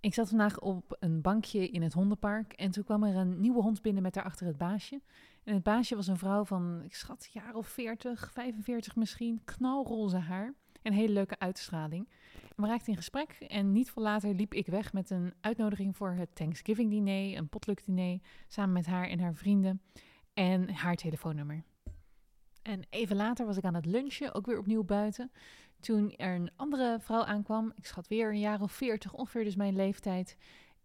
Ik zat vandaag op een bankje in het hondenpark en toen kwam er een nieuwe hond binnen met daarachter het baasje. En het baasje was een vrouw van, ik schat, jaar of 40, 45 misschien, knalroze haar en hele leuke uitstraling. We raakten in gesprek en niet veel later liep ik weg met een uitnodiging voor het Thanksgiving diner, een potluck diner, samen met haar en haar vrienden en haar telefoonnummer. En even later was ik aan het lunchen, ook weer opnieuw buiten. Toen er een andere vrouw aankwam, ik schat weer een jaar of veertig, ongeveer dus mijn leeftijd.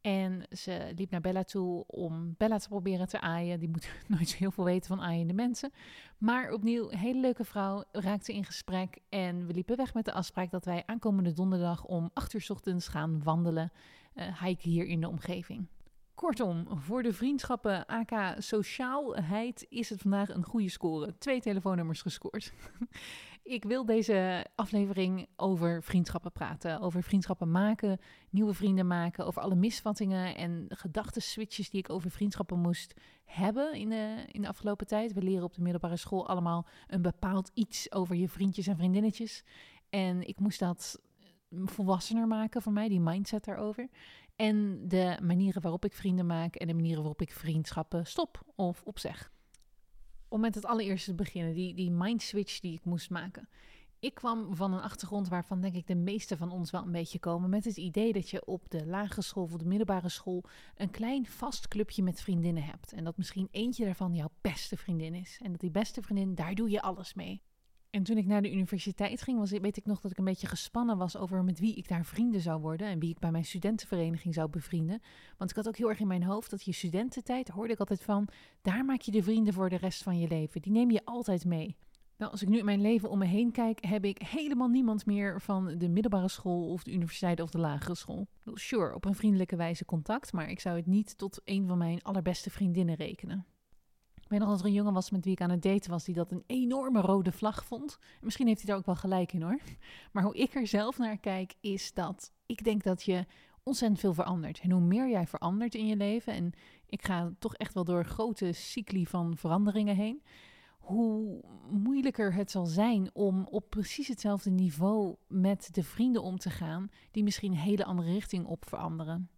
En ze liep naar Bella toe om Bella te proberen te aaien. Die moet nooit zo heel veel weten van aaiende mensen. Maar opnieuw, een hele leuke vrouw, raakte in gesprek. En we liepen weg met de afspraak dat wij aankomende donderdag om 8 uur ochtends gaan wandelen. Uh, hier in de omgeving. Kortom, voor de vriendschappen AK Sociaalheid is het vandaag een goede score. Twee telefoonnummers gescoord. Ik wil deze aflevering over vriendschappen praten. Over vriendschappen maken, nieuwe vrienden maken. Over alle misvattingen en gedachtenswitches die ik over vriendschappen moest hebben in de, in de afgelopen tijd. We leren op de middelbare school allemaal een bepaald iets over je vriendjes en vriendinnetjes. En ik moest dat volwassener maken voor mij, die mindset daarover. En de manieren waarop ik vrienden maak en de manieren waarop ik vriendschappen stop of opzeg. Om met het allereerste te beginnen, die, die mind switch die ik moest maken. Ik kwam van een achtergrond waarvan denk ik de meeste van ons wel een beetje komen. Met het idee dat je op de lagere school of de middelbare school een klein vast clubje met vriendinnen hebt. En dat misschien eentje daarvan jouw beste vriendin is. En dat die beste vriendin, daar doe je alles mee. En toen ik naar de universiteit ging, was, weet ik nog dat ik een beetje gespannen was over met wie ik daar vrienden zou worden en wie ik bij mijn studentenvereniging zou bevrienden. Want ik had ook heel erg in mijn hoofd dat je studententijd, hoorde ik altijd van, daar maak je de vrienden voor de rest van je leven. Die neem je altijd mee. Nou, als ik nu in mijn leven om me heen kijk, heb ik helemaal niemand meer van de middelbare school of de universiteit of de lagere school. Sure, op een vriendelijke wijze contact, maar ik zou het niet tot een van mijn allerbeste vriendinnen rekenen. Ik weet nog dat er een jongen was met wie ik aan het daten was, die dat een enorme rode vlag vond. misschien heeft hij daar ook wel gelijk in hoor. Maar hoe ik er zelf naar kijk, is dat ik denk dat je ontzettend veel verandert. En hoe meer jij verandert in je leven, en ik ga toch echt wel door grote cycli van veranderingen heen, hoe moeilijker het zal zijn om op precies hetzelfde niveau met de vrienden om te gaan, die misschien een hele andere richting op veranderen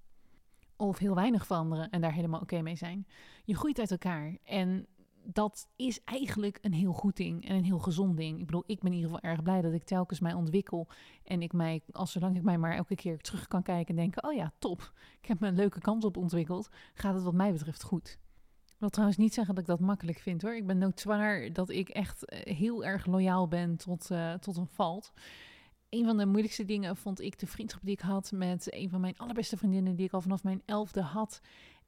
of heel weinig veranderen en daar helemaal oké mee zijn. Je groeit uit elkaar en dat is eigenlijk een heel goed ding en een heel gezond ding. Ik bedoel, ik ben in ieder geval erg blij dat ik telkens mij ontwikkel en ik mij, als zolang ik mij maar elke keer terug kan kijken en denken, oh ja, top, ik heb een leuke kans op ontwikkeld, gaat het wat mij betreft goed. Ik wil trouwens niet zeggen dat ik dat makkelijk vind hoor. Ik ben noodwaar dat ik echt eh, heel erg loyaal ben tot, uh, tot een valt een van de moeilijkste dingen vond ik de vriendschap die ik had met een van mijn allerbeste vriendinnen, die ik al vanaf mijn elfde had.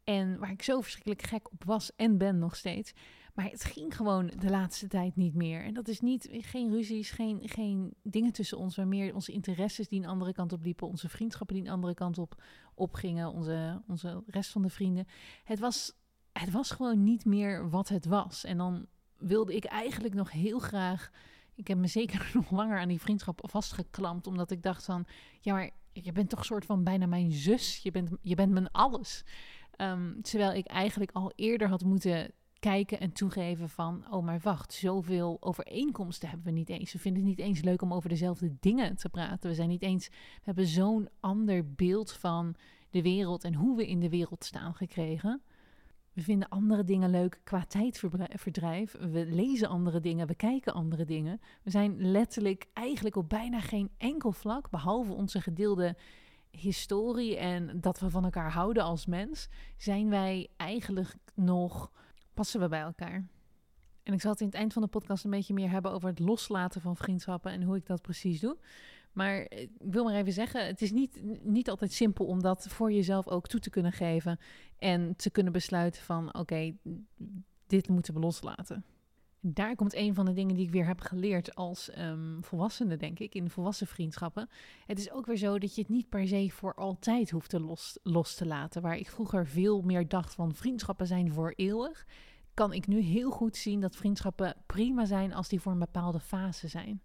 En waar ik zo verschrikkelijk gek op was en ben nog steeds. Maar het ging gewoon de laatste tijd niet meer. En dat is niet, geen ruzies, geen, geen dingen tussen ons, maar meer onze interesses die een andere kant op liepen. Onze vriendschappen die een andere kant op, opgingen. Onze, onze rest van de vrienden. Het was, het was gewoon niet meer wat het was. En dan wilde ik eigenlijk nog heel graag ik heb me zeker nog langer aan die vriendschap vastgeklampt. Omdat ik dacht van, ja, maar je bent toch soort van bijna mijn zus. Je bent, je bent mijn alles. Um, terwijl ik eigenlijk al eerder had moeten kijken en toegeven van, oh maar wacht, zoveel overeenkomsten hebben we niet eens. We vinden het niet eens leuk om over dezelfde dingen te praten. We zijn niet eens, we hebben zo'n ander beeld van de wereld en hoe we in de wereld staan gekregen. We vinden andere dingen leuk qua tijdverdrijf. We lezen andere dingen, we kijken andere dingen. We zijn letterlijk eigenlijk op bijna geen enkel vlak, behalve onze gedeelde historie en dat we van elkaar houden als mens, zijn wij eigenlijk nog, passen we bij elkaar. En ik zal het in het eind van de podcast een beetje meer hebben over het loslaten van vriendschappen en hoe ik dat precies doe. Maar ik wil maar even zeggen, het is niet, niet altijd simpel om dat voor jezelf ook toe te kunnen geven. En te kunnen besluiten van oké, dit moeten we loslaten. Daar komt een van de dingen die ik weer heb geleerd als um, volwassene, denk ik, in volwassen vriendschappen. Het is ook weer zo dat je het niet per se voor altijd hoeft te los, los te laten. Waar ik vroeger veel meer dacht van vriendschappen zijn voor eeuwig, kan ik nu heel goed zien dat vriendschappen prima zijn als die voor een bepaalde fase zijn.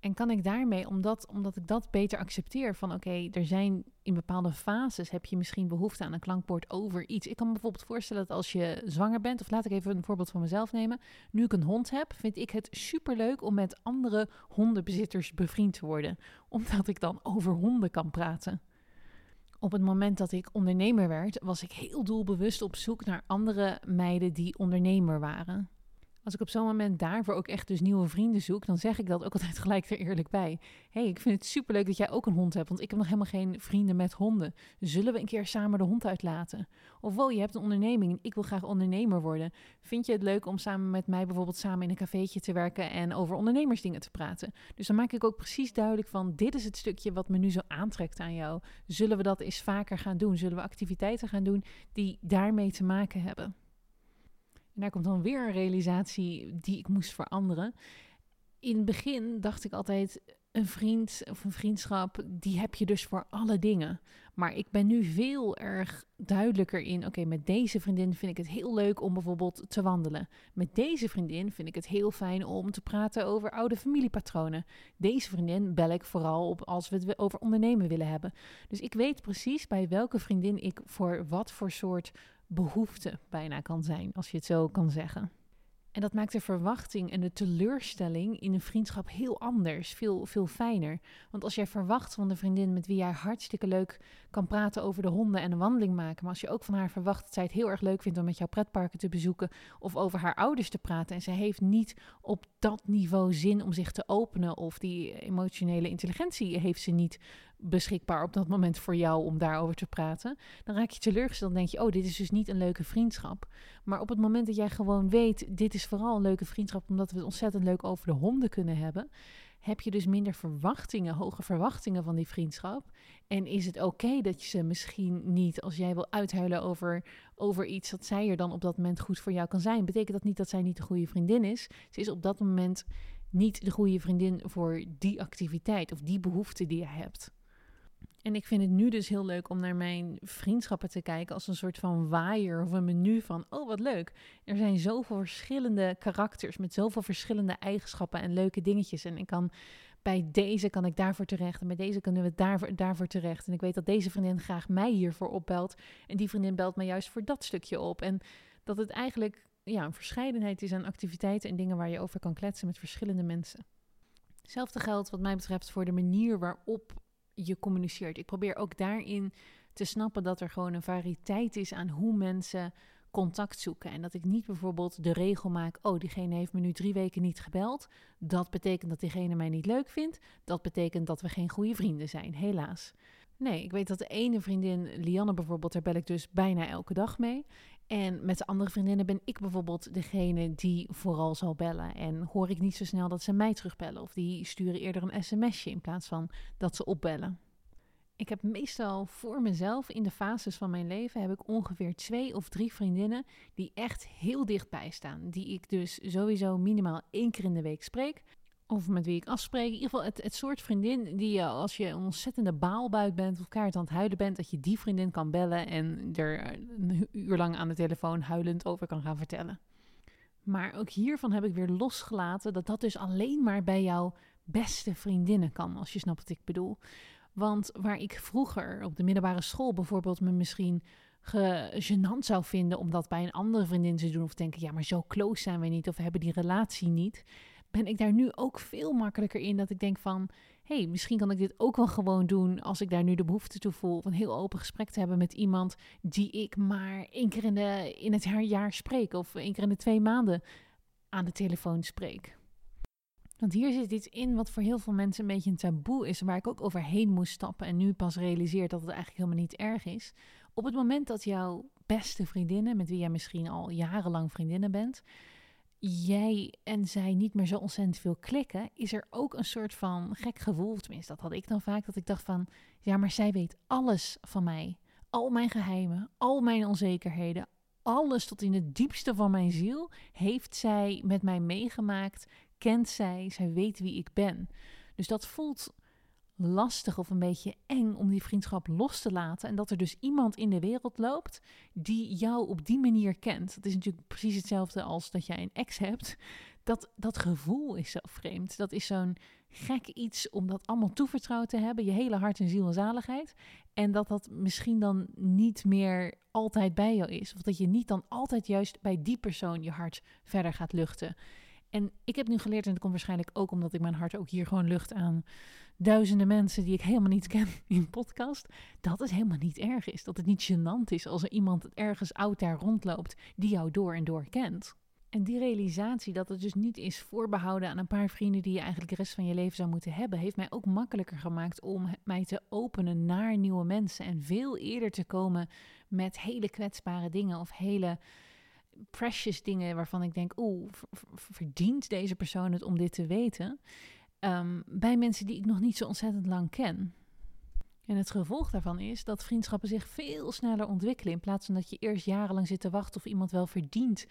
En kan ik daarmee, omdat, omdat ik dat beter accepteer, van oké, er zijn in bepaalde fases heb je misschien behoefte aan een klankbord over iets. Ik kan me bijvoorbeeld voorstellen dat als je zwanger bent, of laat ik even een voorbeeld van mezelf nemen. Nu ik een hond heb, vind ik het superleuk om met andere hondenbezitters bevriend te worden. Omdat ik dan over honden kan praten. Op het moment dat ik ondernemer werd, was ik heel doelbewust op zoek naar andere meiden die ondernemer waren. Als ik op zo'n moment daarvoor ook echt dus nieuwe vrienden zoek, dan zeg ik dat ook altijd gelijk er eerlijk bij. hey, ik vind het superleuk dat jij ook een hond hebt, want ik heb nog helemaal geen vrienden met honden. Zullen we een keer samen de hond uitlaten? Of wow, je hebt een onderneming en ik wil graag ondernemer worden. Vind je het leuk om samen met mij bijvoorbeeld samen in een cafeetje te werken en over ondernemersdingen te praten? Dus dan maak ik ook precies duidelijk van, dit is het stukje wat me nu zo aantrekt aan jou. Zullen we dat eens vaker gaan doen? Zullen we activiteiten gaan doen die daarmee te maken hebben? Daar komt dan weer een realisatie die ik moest veranderen. In het begin dacht ik altijd, een vriend of een vriendschap, die heb je dus voor alle dingen. Maar ik ben nu veel erg duidelijker in, oké, met deze vriendin vind ik het heel leuk om bijvoorbeeld te wandelen. Met deze vriendin vind ik het heel fijn om te praten over oude familiepatronen. Deze vriendin bel ik vooral op als we het over ondernemen willen hebben. Dus ik weet precies bij welke vriendin ik voor wat voor soort behoefte bijna kan zijn, als je het zo kan zeggen. En dat maakt de verwachting en de teleurstelling in een vriendschap heel anders, veel, veel fijner. Want als jij verwacht van de vriendin met wie jij hartstikke leuk kan praten over de honden en een wandeling maken, maar als je ook van haar verwacht dat zij het heel erg leuk vindt om met jouw pretparken te bezoeken of over haar ouders te praten en zij heeft niet op dat niveau zin om zich te openen of die emotionele intelligentie heeft ze niet beschikbaar op dat moment voor jou om daarover te praten. Dan raak je teleurgesteld. Dan denk je, oh, dit is dus niet een leuke vriendschap. Maar op het moment dat jij gewoon weet, dit is vooral een leuke vriendschap, omdat we het ontzettend leuk over de honden kunnen hebben, heb je dus minder verwachtingen, hoge verwachtingen van die vriendschap. En is het oké dat je ze misschien niet, als jij wil uithuilen over, over iets, dat zij er dan op dat moment goed voor jou kan zijn? Betekent dat niet dat zij niet de goede vriendin is? Ze is op dat moment niet de goede vriendin voor die activiteit of die behoefte die je hebt. En ik vind het nu dus heel leuk om naar mijn vriendschappen te kijken als een soort van waaier of een menu van, oh wat leuk. Er zijn zoveel verschillende karakters met zoveel verschillende eigenschappen en leuke dingetjes. En ik kan bij deze kan ik daarvoor terecht en bij deze kunnen we daarvoor, daarvoor terecht. En ik weet dat deze vriendin graag mij hiervoor opbelt en die vriendin belt mij juist voor dat stukje op. En dat het eigenlijk ja, een verscheidenheid is aan activiteiten en dingen waar je over kan kletsen met verschillende mensen. Hetzelfde geldt wat mij betreft voor de manier waarop je communiceert. Ik probeer ook daarin te snappen dat er gewoon een variëteit is aan hoe mensen contact zoeken. En dat ik niet bijvoorbeeld de regel maak: oh, diegene heeft me nu drie weken niet gebeld. Dat betekent dat diegene mij niet leuk vindt. Dat betekent dat we geen goede vrienden zijn, helaas. Nee, ik weet dat de ene vriendin, Lianne bijvoorbeeld, daar bel ik dus bijna elke dag mee. En met de andere vriendinnen ben ik bijvoorbeeld degene die vooral zal bellen. En hoor ik niet zo snel dat ze mij terugbellen. Of die sturen eerder een sms'je in plaats van dat ze opbellen. Ik heb meestal voor mezelf in de fases van mijn leven heb ik ongeveer twee of drie vriendinnen die echt heel dichtbij staan. Die ik dus sowieso minimaal één keer in de week spreek. Of met wie ik afspreek. In ieder geval het, het soort vriendin die je als je een ontzettende baalbuik bent of kaart aan het huilen bent, dat je die vriendin kan bellen en er een uur lang aan de telefoon huilend over kan gaan vertellen. Maar ook hiervan heb ik weer losgelaten dat dat dus alleen maar bij jouw beste vriendinnen kan, als je snapt wat ik bedoel. Want waar ik vroeger op de middelbare school bijvoorbeeld me misschien genant zou vinden om dat bij een andere vriendin te doen of denken, ja, maar zo close zijn we niet of we hebben die relatie niet ben ik daar nu ook veel makkelijker in dat ik denk van, hey, misschien kan ik dit ook wel gewoon doen als ik daar nu de behoefte toe voel. Of een heel open gesprek te hebben met iemand die ik maar één keer in, de, in het jaar spreek. Of één keer in de twee maanden aan de telefoon spreek. Want hier zit iets in wat voor heel veel mensen een beetje een taboe is. Waar ik ook overheen moest stappen. En nu pas realiseer dat het eigenlijk helemaal niet erg is. Op het moment dat jouw beste vriendinnen, met wie jij misschien al jarenlang vriendinnen bent jij en zij niet meer zo ontzettend veel klikken, is er ook een soort van gek gevoel. Tenminste, dat had ik dan vaak. Dat ik dacht van, ja, maar zij weet alles van mij. Al mijn geheimen, al mijn onzekerheden, alles tot in het diepste van mijn ziel heeft zij met mij meegemaakt. Kent zij, zij weet wie ik ben. Dus dat voelt lastig of een beetje eng om die vriendschap los te laten. En dat er dus iemand in de wereld loopt die jou op die manier kent. Dat is natuurlijk precies hetzelfde als dat jij een ex hebt. Dat, dat gevoel is zo vreemd. Dat is zo'n gek iets om dat allemaal toevertrouwd te hebben. Je hele hart en ziel en zaligheid. En dat dat misschien dan niet meer altijd bij jou is. Of dat je niet dan altijd juist bij die persoon je hart verder gaat luchten. En ik heb nu geleerd, en dat komt waarschijnlijk ook omdat ik mijn hart ook hier gewoon lucht aan duizenden mensen die ik helemaal niet ken in podcast, dat het helemaal niet erg is. Dat het niet gênant is als er iemand ergens oud daar rondloopt die jou door en door kent. En die realisatie dat het dus niet is voorbehouden aan een paar vrienden die je eigenlijk de rest van je leven zou moeten hebben, heeft mij ook makkelijker gemaakt om mij te openen naar nieuwe mensen en veel eerder te komen met hele kwetsbare dingen of hele precious dingen waarvan ik denk, oeh, verdient deze persoon het om dit te weten? Um, bij mensen die ik nog niet zo ontzettend lang ken. En het gevolg daarvan is dat vriendschappen zich veel sneller ontwikkelen. In plaats van dat je eerst jarenlang zit te wachten of iemand wel verdient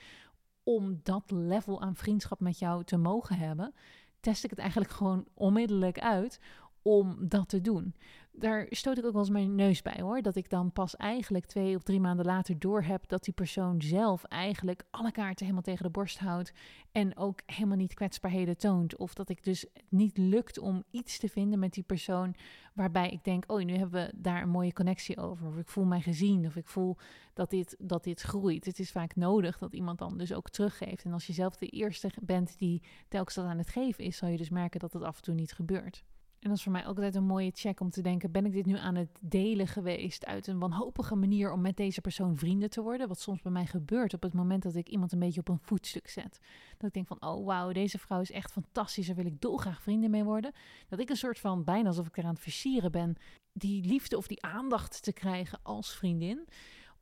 om dat level aan vriendschap met jou te mogen hebben, test ik het eigenlijk gewoon onmiddellijk uit om dat te doen daar stoot ik ook wel eens mijn neus bij hoor. Dat ik dan pas eigenlijk twee of drie maanden later door heb dat die persoon zelf eigenlijk alle kaarten helemaal tegen de borst houdt. En ook helemaal niet kwetsbaarheden toont. Of dat ik dus niet lukt om iets te vinden met die persoon waarbij ik denk, oh nu hebben we daar een mooie connectie over. Of ik voel mij gezien. Of ik voel dat dit, dat dit groeit. Het is vaak nodig dat iemand dan dus ook teruggeeft. En als je zelf de eerste bent die telkens dat aan het geven is, zal je dus merken dat het af en toe niet gebeurt. En dat is voor mij ook altijd een mooie check om te denken: ben ik dit nu aan het delen geweest uit een wanhopige manier om met deze persoon vrienden te worden? Wat soms bij mij gebeurt op het moment dat ik iemand een beetje op een voetstuk zet. Dat ik denk van: oh wauw, deze vrouw is echt fantastisch, daar wil ik dolgraag vrienden mee worden. Dat ik een soort van bijna alsof ik eraan het versieren ben, die liefde of die aandacht te krijgen als vriendin.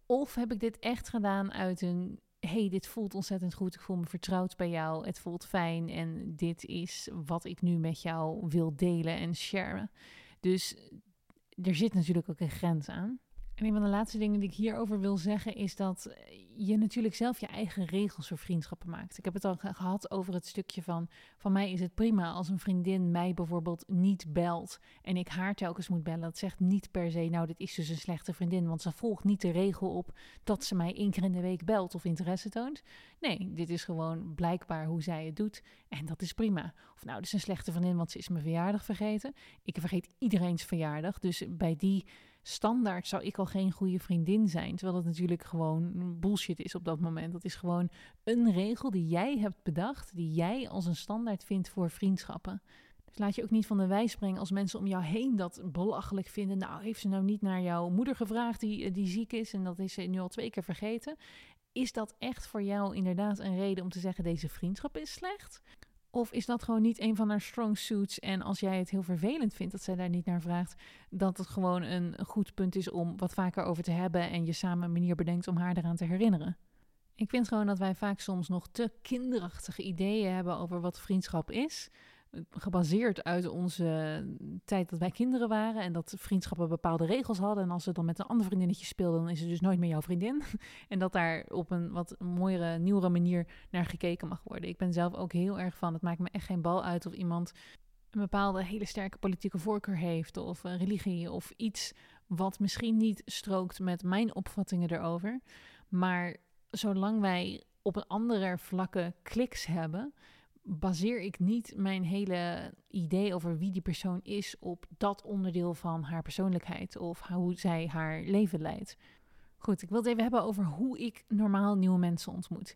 Of heb ik dit echt gedaan uit een hey, dit voelt ontzettend goed, ik voel me vertrouwd bij jou, het voelt fijn en dit is wat ik nu met jou wil delen en sharen. Dus er zit natuurlijk ook een grens aan. En een van de laatste dingen die ik hierover wil zeggen is dat je natuurlijk zelf je eigen regels voor vriendschappen maakt. Ik heb het al gehad over het stukje van, van mij is het prima als een vriendin mij bijvoorbeeld niet belt en ik haar telkens moet bellen. Dat zegt niet per se, nou dit is dus een slechte vriendin, want ze volgt niet de regel op dat ze mij één keer in de week belt of interesse toont. Nee, dit is gewoon blijkbaar hoe zij het doet en dat is prima. Of nou, dit is een slechte vriendin, want ze is mijn verjaardag vergeten. Ik vergeet iedereen's verjaardag, dus bij die standaard zou ik al geen goede vriendin zijn. Terwijl dat natuurlijk gewoon bullshit is op dat moment. Dat is gewoon een regel die jij hebt bedacht, die jij als een standaard vindt voor vriendschappen. Dus laat je ook niet van de wijs brengen als mensen om jou heen dat belachelijk vinden. Nou, heeft ze nou niet naar jouw moeder gevraagd die, die ziek is en dat is ze nu al twee keer vergeten? Is dat echt voor jou inderdaad een reden om te zeggen deze vriendschap is slecht? Of is dat gewoon niet een van haar strong suits? En als jij het heel vervelend vindt dat zij daar niet naar vraagt, dat het gewoon een goed punt is om wat vaker over te hebben en je samen een manier bedenkt om haar eraan te herinneren. Ik vind gewoon dat wij vaak soms nog te kinderachtige ideeën hebben over wat vriendschap is gebaseerd uit onze tijd dat wij kinderen waren en dat vriendschappen bepaalde regels hadden. En als ze dan met een ander vriendinnetje speelden, dan is ze dus nooit meer jouw vriendin. en dat daar op een wat mooiere, nieuwere manier naar gekeken mag worden. Ik ben zelf ook heel erg van, het maakt me echt geen bal uit of iemand een bepaalde hele sterke politieke voorkeur heeft of een religie of iets wat misschien niet strookt met mijn opvattingen erover. Maar zolang wij op een andere vlakke kliks hebben, baseer ik niet mijn hele idee over wie die persoon is op dat onderdeel van haar persoonlijkheid of hoe zij haar leven leidt. Goed, ik wil het even hebben over hoe ik normaal nieuwe mensen ontmoet.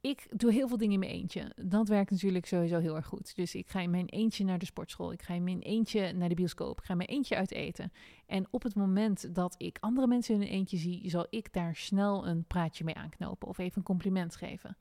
Ik doe heel veel dingen in mijn eentje. Dat werkt natuurlijk sowieso heel erg goed. Dus ik ga in mijn eentje naar de sportschool. Ik ga in mijn eentje naar de bioscoop. Ik ga mijn eentje uit eten. En op het moment dat ik andere mensen in een eentje zie, zal ik daar snel een praatje mee aanknopen of even een compliment geven.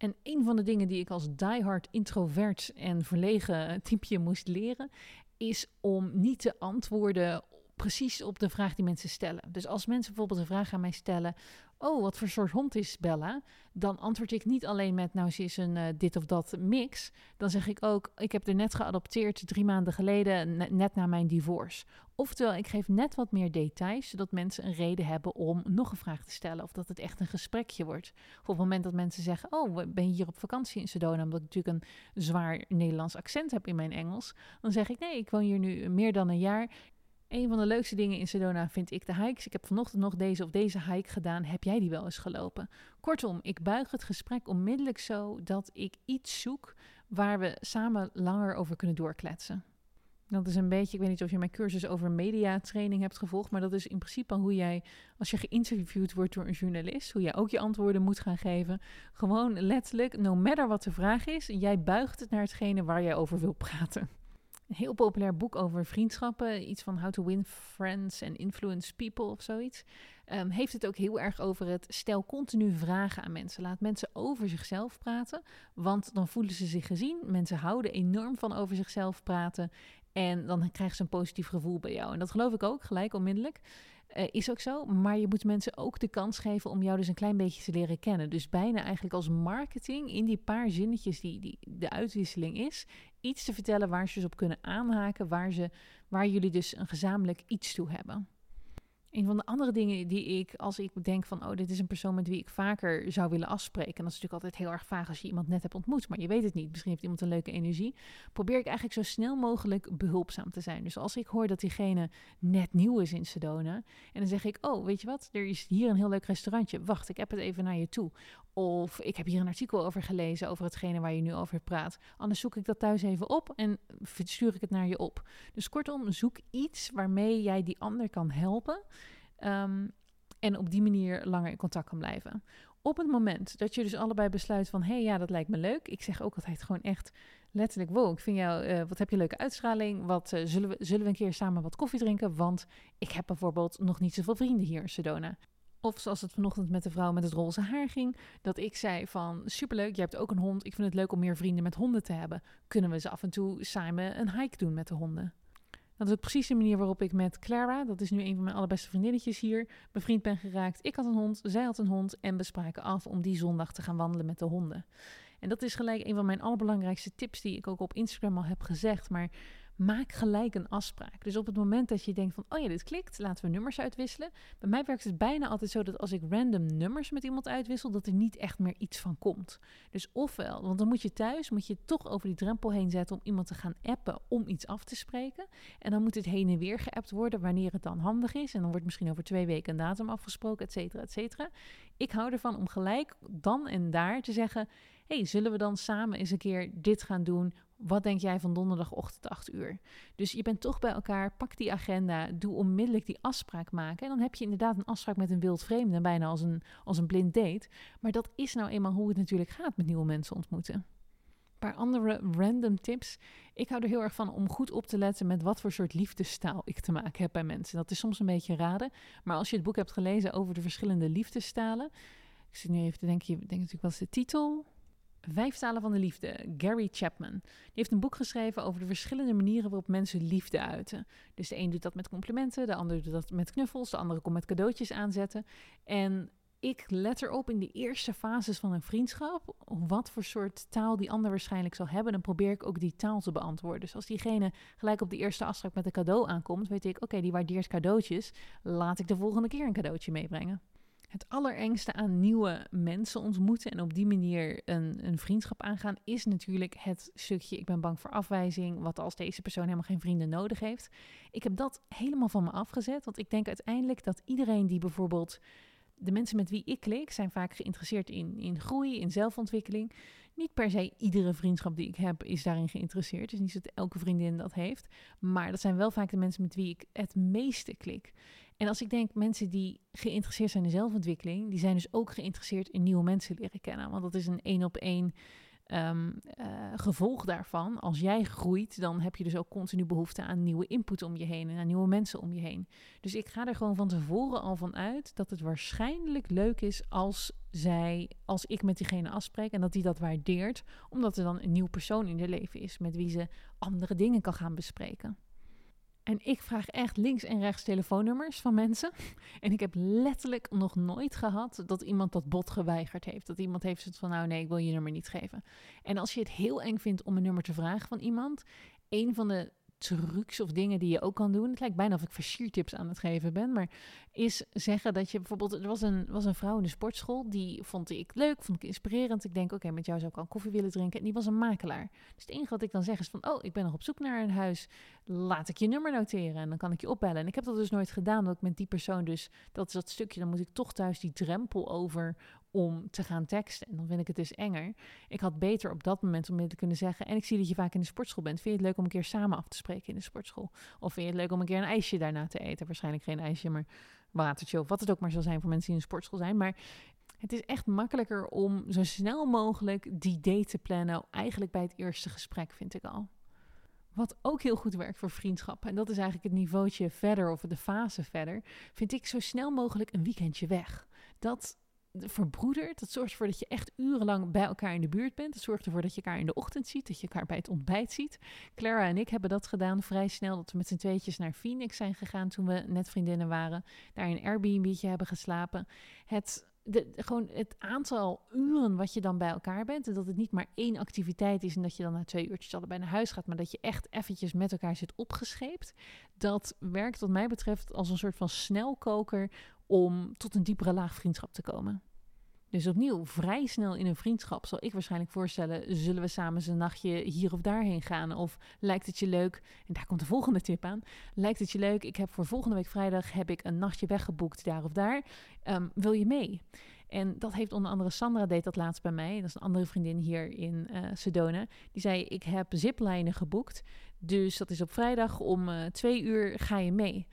En een van de dingen die ik als diehard introvert en verlegen typeje moest leren, is om niet te antwoorden precies op de vraag die mensen stellen. Dus als mensen bijvoorbeeld een vraag aan mij stellen: Oh, wat voor soort hond is Bella? Dan antwoord ik niet alleen met: Nou, ze is een uh, dit of dat mix. Dan zeg ik ook: Ik heb er net geadopteerd drie maanden geleden, net na mijn divorce. Oftewel, ik geef net wat meer details, zodat mensen een reden hebben om nog een vraag te stellen. Of dat het echt een gesprekje wordt. Of op het moment dat mensen zeggen: Oh, ben je hier op vakantie in Sedona? Omdat ik natuurlijk een zwaar Nederlands accent heb in mijn Engels. Dan zeg ik: Nee, ik woon hier nu meer dan een jaar. Een van de leukste dingen in Sedona vind ik de hikes. Ik heb vanochtend nog deze of deze hike gedaan. Heb jij die wel eens gelopen? Kortom, ik buig het gesprek onmiddellijk zo dat ik iets zoek waar we samen langer over kunnen doorkletsen. Dat is een beetje, ik weet niet of je mijn cursus over mediatraining hebt gevolgd, maar dat is in principe hoe jij, als je geïnterviewd wordt door een journalist, hoe jij ook je antwoorden moet gaan geven. Gewoon letterlijk, no matter wat de vraag is, jij buigt het naar hetgene waar jij over wil praten. Een heel populair boek over vriendschappen, iets van How to Win Friends and Influence People of zoiets. Ehm, heeft het ook heel erg over het stel continu vragen aan mensen. Laat mensen over zichzelf praten, want dan voelen ze zich gezien. Mensen houden enorm van over zichzelf praten en dan krijgen ze een positief gevoel bij jou. En dat geloof ik ook gelijk onmiddellijk. Uh, is ook zo, maar je moet mensen ook de kans geven om jou dus een klein beetje te leren kennen. Dus bijna eigenlijk als marketing in die paar zinnetjes die, die de uitwisseling is, iets te vertellen waar ze dus op kunnen aanhaken, waar, ze, waar jullie dus een gezamenlijk iets toe hebben. Een van de andere dingen die ik, als ik denk van, oh, dit is een persoon met wie ik vaker zou willen afspreken. En dat is natuurlijk altijd heel erg vaag als je iemand net hebt ontmoet, maar je weet het niet. Misschien heeft iemand een leuke energie. Probeer ik eigenlijk zo snel mogelijk behulpzaam te zijn. Dus als ik hoor dat diegene net nieuw is in Sedona, en dan zeg ik, oh, weet je wat, er is hier een heel leuk restaurantje. Wacht, ik heb het even naar je toe. Of ik heb hier een artikel over gelezen over hetgene waar je nu over praat. Anders zoek ik dat thuis even op en stuur ik het naar je op. Dus kortom, zoek iets waarmee jij die ander kan helpen. Ehm, en op die manier langer in contact kan blijven. Op het moment dat je dus allebei besluit van... hé, hey, ja, dat lijkt me leuk. Ik zeg ook altijd gewoon echt letterlijk... wow, ik vind jou... Uh, wat heb je leuke uitstraling? Wat, uh, zullen, we, zullen we een keer samen wat koffie drinken? Want ik heb bijvoorbeeld nog niet zoveel vrienden hier in Sedona. Of zoals het vanochtend met de vrouw met het roze haar ging. Dat ik zei van superleuk, je hebt ook een hond. Ik vind het leuk om meer vrienden met honden te hebben. Kunnen we ze af en toe samen een hike doen met de honden? Dat is ook precies de manier waarop ik met Clara, dat is nu een van mijn allerbeste vriendinnetjes hier, bevriend ben geraakt. Ik had een hond, zij had een hond en we spraken af om die zondag te gaan wandelen met de honden. En dat is gelijk een van mijn allerbelangrijkste tips die ik ook op Instagram al heb gezegd. Maar maak gelijk een afspraak. Dus op het moment dat je denkt van, oh ja, dit klikt, laten we nummers uitwisselen. Bij mij werkt het bijna altijd zo dat als ik random nummers met iemand uitwissel, dat er niet echt meer iets van komt. Dus ofwel, want dan moet je thuis, moet je toch over die drempel heen zetten om iemand te gaan appen om iets af te spreken. En dan moet het heen en weer geappt worden wanneer het dan handig is. En dan wordt misschien over twee weken een datum afgesproken, et cetera, et cetera. Ik hou ervan om gelijk dan en daar te zeggen, hey, zullen we dan samen eens een keer dit gaan doen? Wat denk jij van donderdagochtend 8 uur? Dus je bent toch bij elkaar, pak die agenda, doe onmiddellijk die afspraak maken. En dan heb je inderdaad een afspraak met een wild vreemde, bijna als een, als een blind date. Maar dat is nou eenmaal hoe het natuurlijk gaat met nieuwe mensen ontmoeten. Een paar andere random tips. Ik hou er heel erg van om goed op te letten met wat voor soort liefdestaal ik te maken heb bij mensen. Dat is soms een beetje raden. Maar als je het boek hebt gelezen over de verschillende liefdestalen. Ik zit nu even te je denkt natuurlijk wat is de titel? Vijf talen van de liefde, Gary Chapman. Die heeft een boek geschreven over de verschillende manieren waarop mensen liefde uiten. Dus de een doet dat met complimenten, de ander doet dat met knuffels, de andere komt met cadeautjes aanzetten. En ik let erop in de eerste fases van een vriendschap wat voor soort taal die ander waarschijnlijk zal hebben. Dan probeer ik ook die taal te beantwoorden. Dus als diegene gelijk op de eerste afspraak met een cadeau aankomt, weet ik, oké, die waardeert cadeautjes. Laat ik de volgende keer een cadeautje meebrengen. Het allerengste aan nieuwe mensen ontmoeten en op die manier een, een vriendschap aangaan, is natuurlijk het stukje: ik ben bang voor afwijzing. Wat als deze persoon helemaal geen vrienden nodig heeft. Ik heb dat helemaal van me afgezet, want ik denk uiteindelijk dat iedereen die bijvoorbeeld. De mensen met wie ik klik zijn vaak geïnteresseerd in, in groei, in zelfontwikkeling. Niet per se iedere vriendschap die ik heb is daarin geïnteresseerd. Is niet dat elke vriendin dat heeft. Maar dat zijn wel vaak de mensen met wie ik het meeste klik. En als ik denk mensen die geïnteresseerd zijn in zelfontwikkeling, die zijn dus ook geïnteresseerd in nieuwe mensen leren kennen. Want dat is een één op één um, gevolg daarvan. Als jij groeit, dan heb je dus ook continu behoefte aan nieuwe input om je heen en aan nieuwe mensen om je heen. Dus ik ga er gewoon van tevoren al van uit dat het waarschijnlijk leuk is als zij, als ik met diegene afspreek en dat die dat waardeert, omdat er dan een nieuw persoon in haar leven is met wie ze andere dingen kan gaan bespreken. En ik vraag echt links en rechts telefoonnummers van mensen. En ik heb letterlijk nog nooit gehad dat iemand dat bot geweigerd heeft. Dat iemand heeft gezegd van nou nee, ik wil je nummer niet geven. En als je het heel eng vindt om een nummer te vragen van iemand, een van de trucs of dingen die je ook kan doen. Het lijkt bijna of ik versiertips aan het geven ben, maar is zeggen dat je bijvoorbeeld, er was een, was een vrouw in de sportschool, die vond ik leuk, vond ik inspirerend. Ik denk, oké, met jou zou ik al koffie willen drinken. En die was een makelaar. Dus het enige wat ik dan zeg is van, oh, ik ben nog op zoek naar een huis. Laat ik je nummer noteren en dan kan ik je opbellen. En ik heb dat dus nooit gedaan, dat ik met die persoon dus, dat is dat stukje, dan moet ik toch thuis die drempel over om te gaan teksten. En dan vind ik het dus enger. Ik had beter op dat moment om me te kunnen zeggen. En ik zie dat je vaak in de sportschool bent. Vind je het leuk om een keer samen af te spreken in de sportschool? Of vind je het leuk om een keer een ijsje daarna te eten? Waarschijnlijk geen ijsje, maar watertje of wat het ook maar zal zijn voor mensen die in de sportschool zijn. Maar het is echt makkelijker om zo snel mogelijk die date te plannen. Eigenlijk bij het eerste gesprek, vind ik al. Wat ook heel goed werkt voor vriendschappen, en dat is eigenlijk het niveautje verder of de fase verder, vind ik zo snel mogelijk een weekendje weg. Dat verbroedert, dat zorgt ervoor dat je echt urenlang bij elkaar in de buurt bent. Dat zorgt ervoor dat je elkaar in de ochtend ziet, dat je elkaar bij het ontbijt ziet. Clara en ik hebben dat gedaan vrij snel, dat we met z'n tweetjes naar Phoenix zijn gegaan toen we net vriendinnen waren. Daar een Airbnb'tje hebben geslapen. Het de, gewoon het aantal uren wat je dan bij elkaar bent. En dat het niet maar één activiteit is en dat je dan na twee uurtjes allebei naar huis gaat. Maar dat je echt eventjes met elkaar zit opgescheept. Dat werkt wat mij betreft als een soort van snelkoker om tot een diepere laag vriendschap te komen. Dus opnieuw, vrij snel in een vriendschap zal ik waarschijnlijk voorstellen: zullen we samen eens een nachtje hier of daarheen gaan? Of lijkt het je leuk? En daar komt de volgende tip aan. Lijkt het je leuk? Ik heb voor volgende week vrijdag heb ik een nachtje weggeboekt daar of daar. Ehm, wil je mee? En dat heeft onder andere Sandra deed dat laatst bij mij. Dat is een andere vriendin hier in uh, Sedona. Die zei: Ik heb ziplijnen geboekt. Dus dat is op vrijdag om uh, twee uur ga je mee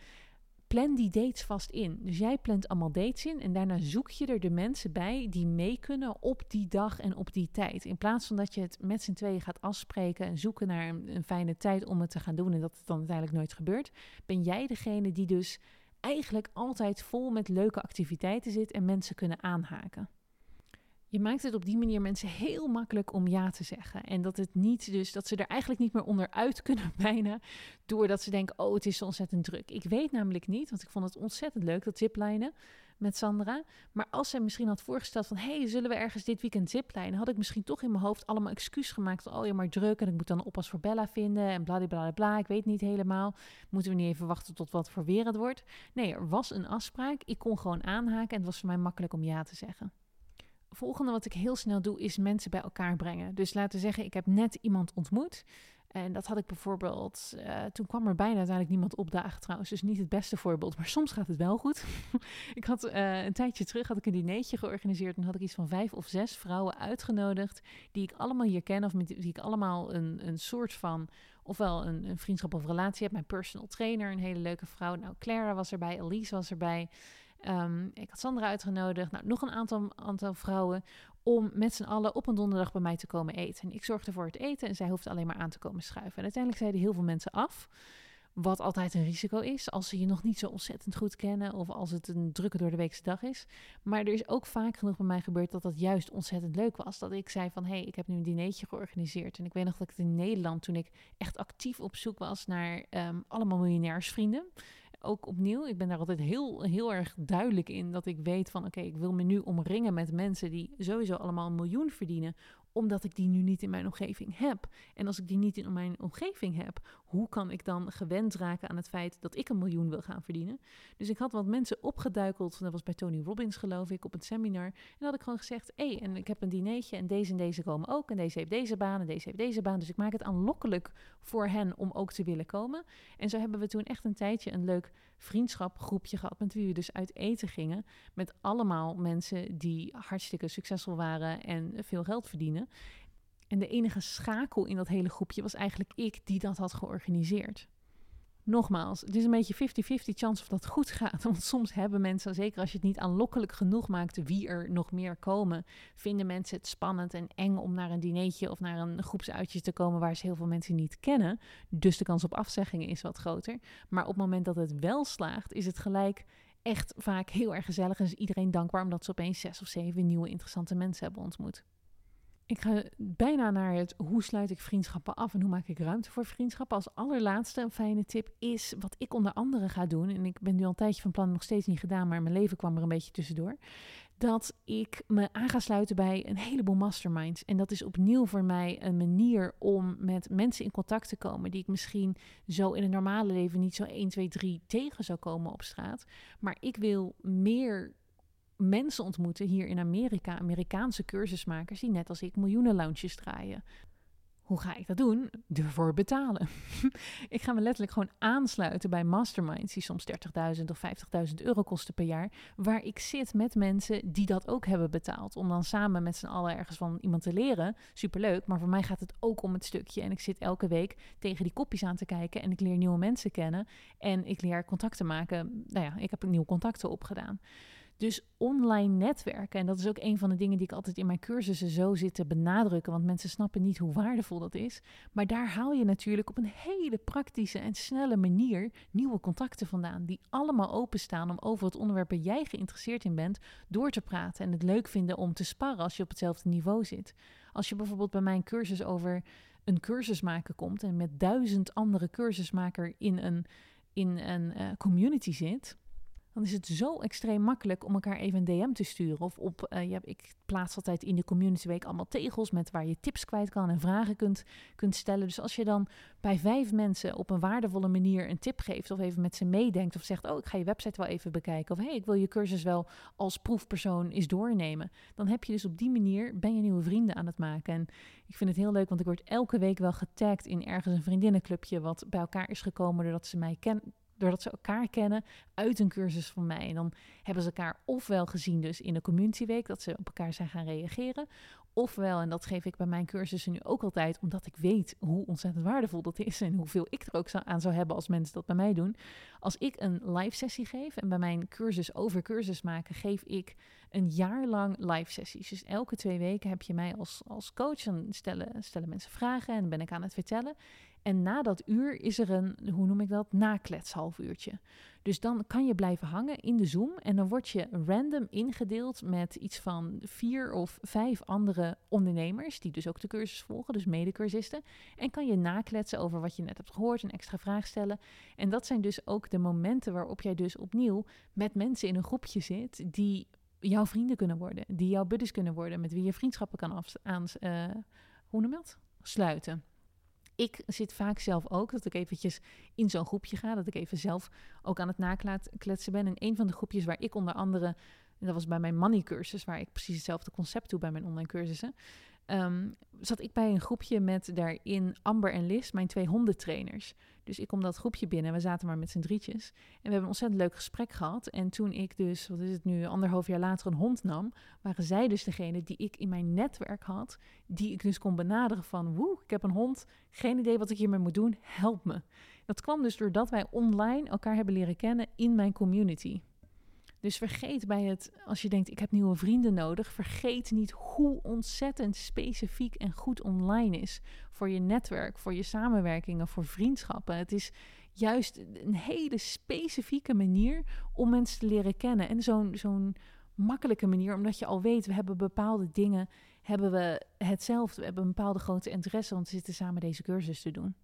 plan die dates vast in. Dus jij plant allemaal dates in en daarna zoek je er de mensen bij die mee kunnen op die dag en op die tijd. In plaats van dat je het met z'n tweeën gaat afspreken en zoeken naar een, een fijne tijd om het te gaan doen en dat het dan uiteindelijk nooit gebeurt, ben jij degene die dus eigenlijk altijd vol met leuke activiteiten zit en mensen kunnen aanhaken. Je maakt het op die manier mensen heel makkelijk om ja te zeggen. En dat het niet, dus dat ze er eigenlijk niet meer onderuit kunnen bijna. Doordat ze denken, oh, het is zo ontzettend druk. Ik weet namelijk niet, want ik vond het ontzettend leuk, dat ziplijnen met Sandra. Maar als zij misschien had voorgesteld van... hey, zullen we ergens dit weekend ziplijnen? Had ik misschien toch in mijn hoofd allemaal excuus gemaakt. Oh ja, maar druk en ik moet dan oppas voor Bella vinden en bla bla Ik weet niet helemaal. Moeten we niet even wachten tot wat voor weer het wordt? Nee, er was een afspraak. Ik kon gewoon aanhaken en het was voor mij makkelijk om ja te zeggen volgende wat ik heel snel doe, is mensen bij elkaar brengen. Dus laten we zeggen, ik heb net iemand ontmoet. En dat had ik bijvoorbeeld, uh, toen kwam er bijna uiteindelijk niemand opdagen trouwens, dus niet het beste voorbeeld, maar soms gaat het wel goed. ik had uh, een tijdje terug had ik een dinertje georganiseerd en had ik iets van vijf of zes vrouwen uitgenodigd, die ik allemaal hier ken of met die ik allemaal een, een soort van, ofwel een, een vriendschap of relatie heb. Mijn personal trainer, een hele leuke vrouw, nou Clara was erbij, Elise was erbij. Um, ik had Sandra uitgenodigd, nou, nog een aantal, aantal vrouwen, om met z'n allen op een donderdag bij mij te komen eten. En ik zorgde voor het eten en zij hoefde alleen maar aan te komen schuiven. En uiteindelijk zeiden heel veel mensen af. Wat altijd een risico is als ze je nog niet zo ontzettend goed kennen of als het een drukke door de weekse dag is. Maar er is ook vaak genoeg bij mij gebeurd dat dat juist ontzettend leuk was. Dat ik zei van hé, hey, ik heb nu een dinertje georganiseerd. En ik weet nog dat ik in Nederland, toen ik echt actief op zoek was naar um, allemaal miljonairsvrienden ook opnieuw, ik ben daar altijd heel, heel erg duidelijk in dat ik weet van oké, ik wil me nu omringen met mensen die sowieso allemaal een miljoen verdienen, omdat ik die nu niet in mijn omgeving heb. En als ik die niet in mijn omgeving heb, hoe kan ik dan gewend raken aan het feit dat ik een miljoen wil gaan verdienen? Dus ik had wat mensen opgeduikeld, dat was bij Tony Robbins geloof ik, op het seminar. En dan had ik gewoon gezegd, hé, hey, en ik heb een dinertje en deze en deze komen ook. En deze heeft deze baan en deze heeft deze baan. Dus ik maak het aanlokkelijk voor hen om ook te willen komen. En zo hebben we toen echt een tijdje een leuk vriendschapgroepje gehad met wie we dus uit eten gingen. Met allemaal mensen die hartstikke succesvol waren en veel geld verdienen. En de enige schakel in dat hele groepje was eigenlijk ik die dat had georganiseerd. Nogmaals, het is een beetje 50-50 chance of dat goed gaat. Want soms hebben mensen, zeker als je het niet aanlokkelijk genoeg maakt wie er nog meer komen, vinden mensen het spannend en eng om naar een dinertje of naar een groepsuitje te komen waar ze heel veel mensen niet kennen. Dus de kans op afzeggingen is wat groter. Maar op het moment dat het wel slaagt, is het gelijk echt vaak heel erg gezellig en is iedereen dankbaar omdat ze opeens zes of zeven nieuwe interessante mensen hebben ontmoet. Ik ga bijna naar het hoe sluit ik vriendschappen af en hoe maak ik ruimte voor vriendschappen. Als allerlaatste een fijne tip is wat ik onder andere ga doen. En ik ben nu al een tijdje van plan, nog steeds niet gedaan, maar mijn leven kwam er een beetje tussendoor. Dat ik me aan ga sluiten bij een heleboel masterminds. En dat is opnieuw voor mij een manier om met mensen in contact te komen. Die ik misschien zo in het normale leven niet zo 1, 2, 3 tegen zou komen op straat. Maar ik wil meer mensen ontmoeten hier in Amerika, Amerikaanse cursusmakers die net als ik miljoenen lounges draaien. Hoe ga ik dat doen? Ervoor betalen. ik ga me letterlijk gewoon aansluiten bij masterminds die soms 30.000 of 50.000 euro kosten per jaar. Waar ik zit met mensen die dat ook hebben betaald. Om dan samen met z'n allen ergens van iemand te leren. Superleuk. Maar voor mij gaat het ook om het stukje. En ik zit elke week tegen die kopjes aan te kijken. En ik leer nieuwe mensen kennen. En ik leer contacten maken. Nou ja, ik heb nieuwe contacten opgedaan. Dus online netwerken, en dat is ook een van de dingen die ik altijd in mijn cursussen zo zit te benadrukken, want mensen snappen niet hoe waardevol dat is. Maar daar haal je natuurlijk op een hele praktische en snelle manier nieuwe contacten vandaan, die allemaal openstaan om over het onderwerp waar jij geïnteresseerd in bent door te praten en het leuk vinden om te sparren als je op hetzelfde niveau zit. Als je bijvoorbeeld bij mijn cursus over een cursus maken komt en met duizend andere cursusmaker in een, in een uh, community zit dan is het zo extreem makkelijk om elkaar even een DM te sturen. Of op, uh, ja, ik plaats altijd in de Community Week allemaal tegels met waar je tips kwijt kan en vragen kunt, kunt stellen. Dus als je dan bij vijf mensen op een waardevolle manier een tip geeft of even met ze meedenkt of zegt, oh ik ga je website wel even bekijken of hey, ik wil je cursus wel als proefpersoon eens doornemen. Dan heb je dus op die manier, ben je nieuwe vrienden aan het maken. En ik vind het heel leuk, want ik word elke week wel getagd in ergens een vriendinnenclubje wat bij elkaar is gekomen doordat ze mij kennen doordat ze elkaar kennen uit een cursus van mij. En dan hebben ze elkaar ofwel gezien dus in de community week, dat ze op elkaar zijn gaan reageren. Ofwel, en dat geef ik bij mijn cursussen nu ook altijd, omdat ik weet hoe ontzettend waardevol dat is en hoeveel ik er ook aan zou hebben als mensen dat bij mij doen. Als ik een live sessie geef en bij mijn cursus over cursus maken, geef ik een jaar lang live sessies. Dus elke twee weken heb je mij als, als coach. Dan stellen, stellen mensen vragen en ben ik aan het vertellen. En na dat uur is er een, hoe noem ik dat, naklets half uurtje. Dus dan kan je blijven hangen in de Zoom en dan word je random ingedeeld met iets van vier of vijf andere ondernemers, die dus ook de cursus volgen, dus medecursisten. En kan je nakletsen over wat je net hebt gehoord, een extra vraag stellen. En dat zijn dus ook de momenten waarop jij dus opnieuw met mensen in een groepje zit die jouw vrienden kunnen worden, die jouw buddies kunnen worden, met wie je vriendschappen kan af, uh, hoe noem je dat? Sluiten ik zit vaak zelf ook, dat ik eventjes in zo'n groepje ga, dat ik even zelf ook aan het nakletsen ben. En een van de groepjes waar ik onder andere, dat was bij mijn money cursus, waar ik precies hetzelfde concept doe bij mijn online cursussen, um, zat ik bij een groepje met daarin Amber en Liz, mijn twee hondentrainers. Dus ik kom dat groepje binnen, we zaten maar met z'n drietjes. En we hebben een ontzettend leuk gesprek gehad. En toen ik dus, wat is het nu, anderhalf jaar later een hond nam, waren zij dus degene die ik in mijn netwerk had, die ik dus kon benaderen van, woe, ik heb een hond, geen idee wat ik hiermee moet doen, help me. Dat kwam dus doordat wij online elkaar hebben leren kennen in mijn community. Dus vergeet bij het, als je denkt ik heb nieuwe vrienden nodig, vergeet niet hoe ontzettend specifiek en goed online is voor je netwerk, voor je samenwerkingen, voor vriendschappen. Het is juist een hele specifieke manier om mensen te leren kennen. En zo'n zo'n makkelijke manier, omdat je al weet, we hebben bepaalde dingen, hebben we hetzelfde, we hebben een bepaalde grote interesse, want we zitten samen deze cursus te doen.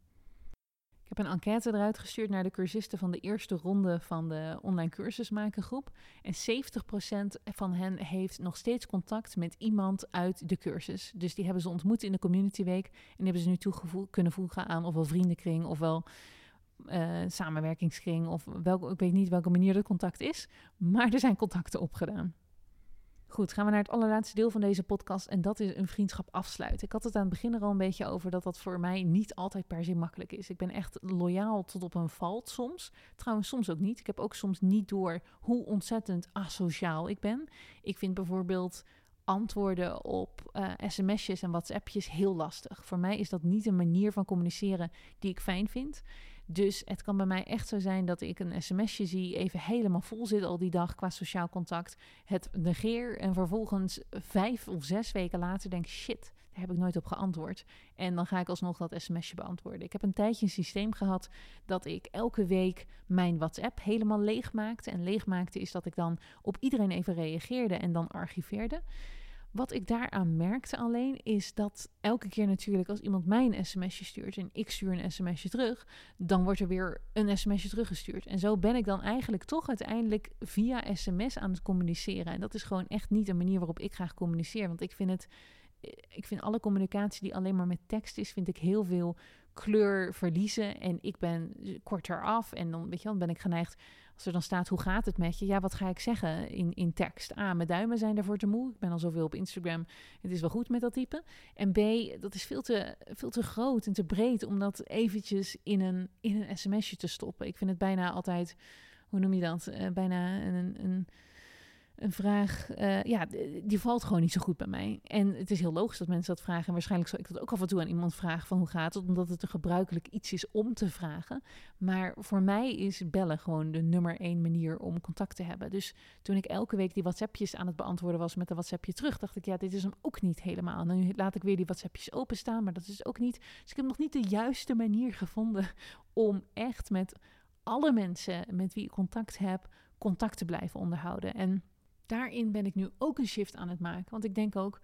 Heb een enquête eruit gestuurd naar de cursisten van de eerste ronde van de online cursusmaken groep. En 70% van hen heeft nog steeds contact met iemand uit de cursus. Dus die hebben ze ontmoet in de community week. En die hebben ze nu toe kunnen voegen aan ofwel vriendenkring ofwel uh, samenwerkingskring. Of welke, ik weet niet welke manier dat contact is. Maar er zijn contacten opgedaan. Goed, gaan we naar het allerlaatste deel van deze podcast en dat is een vriendschap afsluiten. Ik had het aan het begin er al een beetje over dat dat voor mij niet altijd per se makkelijk is. Ik ben echt loyaal tot op een valt soms. Trouwens, soms ook niet. Ik heb ook soms niet door hoe ontzettend asociaal ik ben. Ik vind bijvoorbeeld antwoorden op uh, sms'jes en whatsappjes heel lastig. Voor mij is dat niet een manier van communiceren die ik fijn vind. Dus het kan bij mij echt zo zijn dat ik een sms'je zie, even helemaal vol zit al die dag qua sociaal contact, het negeer en vervolgens vijf of zes weken later denk shit, daar heb ik nooit op geantwoord. En dan ga ik alsnog dat sms'je beantwoorden. Ik heb een tijdje een systeem gehad dat ik elke week mijn WhatsApp helemaal leeg maakte. En leeg maakte is dat ik dan op iedereen even reageerde en dan archiveerde. Wat ik daaraan merkte alleen is dat elke keer natuurlijk als iemand mij een sms'je stuurt en ik stuur een sms'je terug, dan wordt er weer een sms'je teruggestuurd. En zo ben ik dan eigenlijk toch uiteindelijk via sms aan het communiceren. En dat is gewoon echt niet een manier waarop ik graag communiceer. Want ik vind het, ik vind alle communicatie die alleen maar met tekst is, vind ik heel veel kleur verliezen. En ik ben korter af en dan, weet je wel, ben ik geneigd Als er dan staat, hoe gaat het met je? Ja, wat ga ik zeggen in, in tekst? A, mijn duimen zijn daarvoor te moe. Ik ben al zoveel op Instagram. Het is wel goed met dat type. En B, dat is veel te, veel te groot en te breed om dat eventjes in een, in een sms'je te stoppen. Ik vind het bijna altijd, hoe noem je dat? Uh, bijna een, een een vraag, uh, ja, die valt gewoon niet zo goed bij mij. En het is heel logisch dat mensen dat vragen. En waarschijnlijk zal ik dat ook af en toe aan iemand vragen van hoe gaat het, omdat het een gebruikelijk iets is om te vragen. Maar voor mij is bellen gewoon de nummer één manier om contact te hebben. Dus toen ik elke week die WhatsAppjes aan het beantwoorden was met een WhatsAppje terug, dacht ik, ja, dit is hem ook niet helemaal. Nu laat ik weer die WhatsAppjes openstaan, maar dat is ook niet. Dus ik heb nog niet de juiste manier gevonden om echt met alle mensen met wie ik contact heb, contact te blijven onderhouden. En daarin ben ik nu ook een shift aan het maken. Want ik denk ook,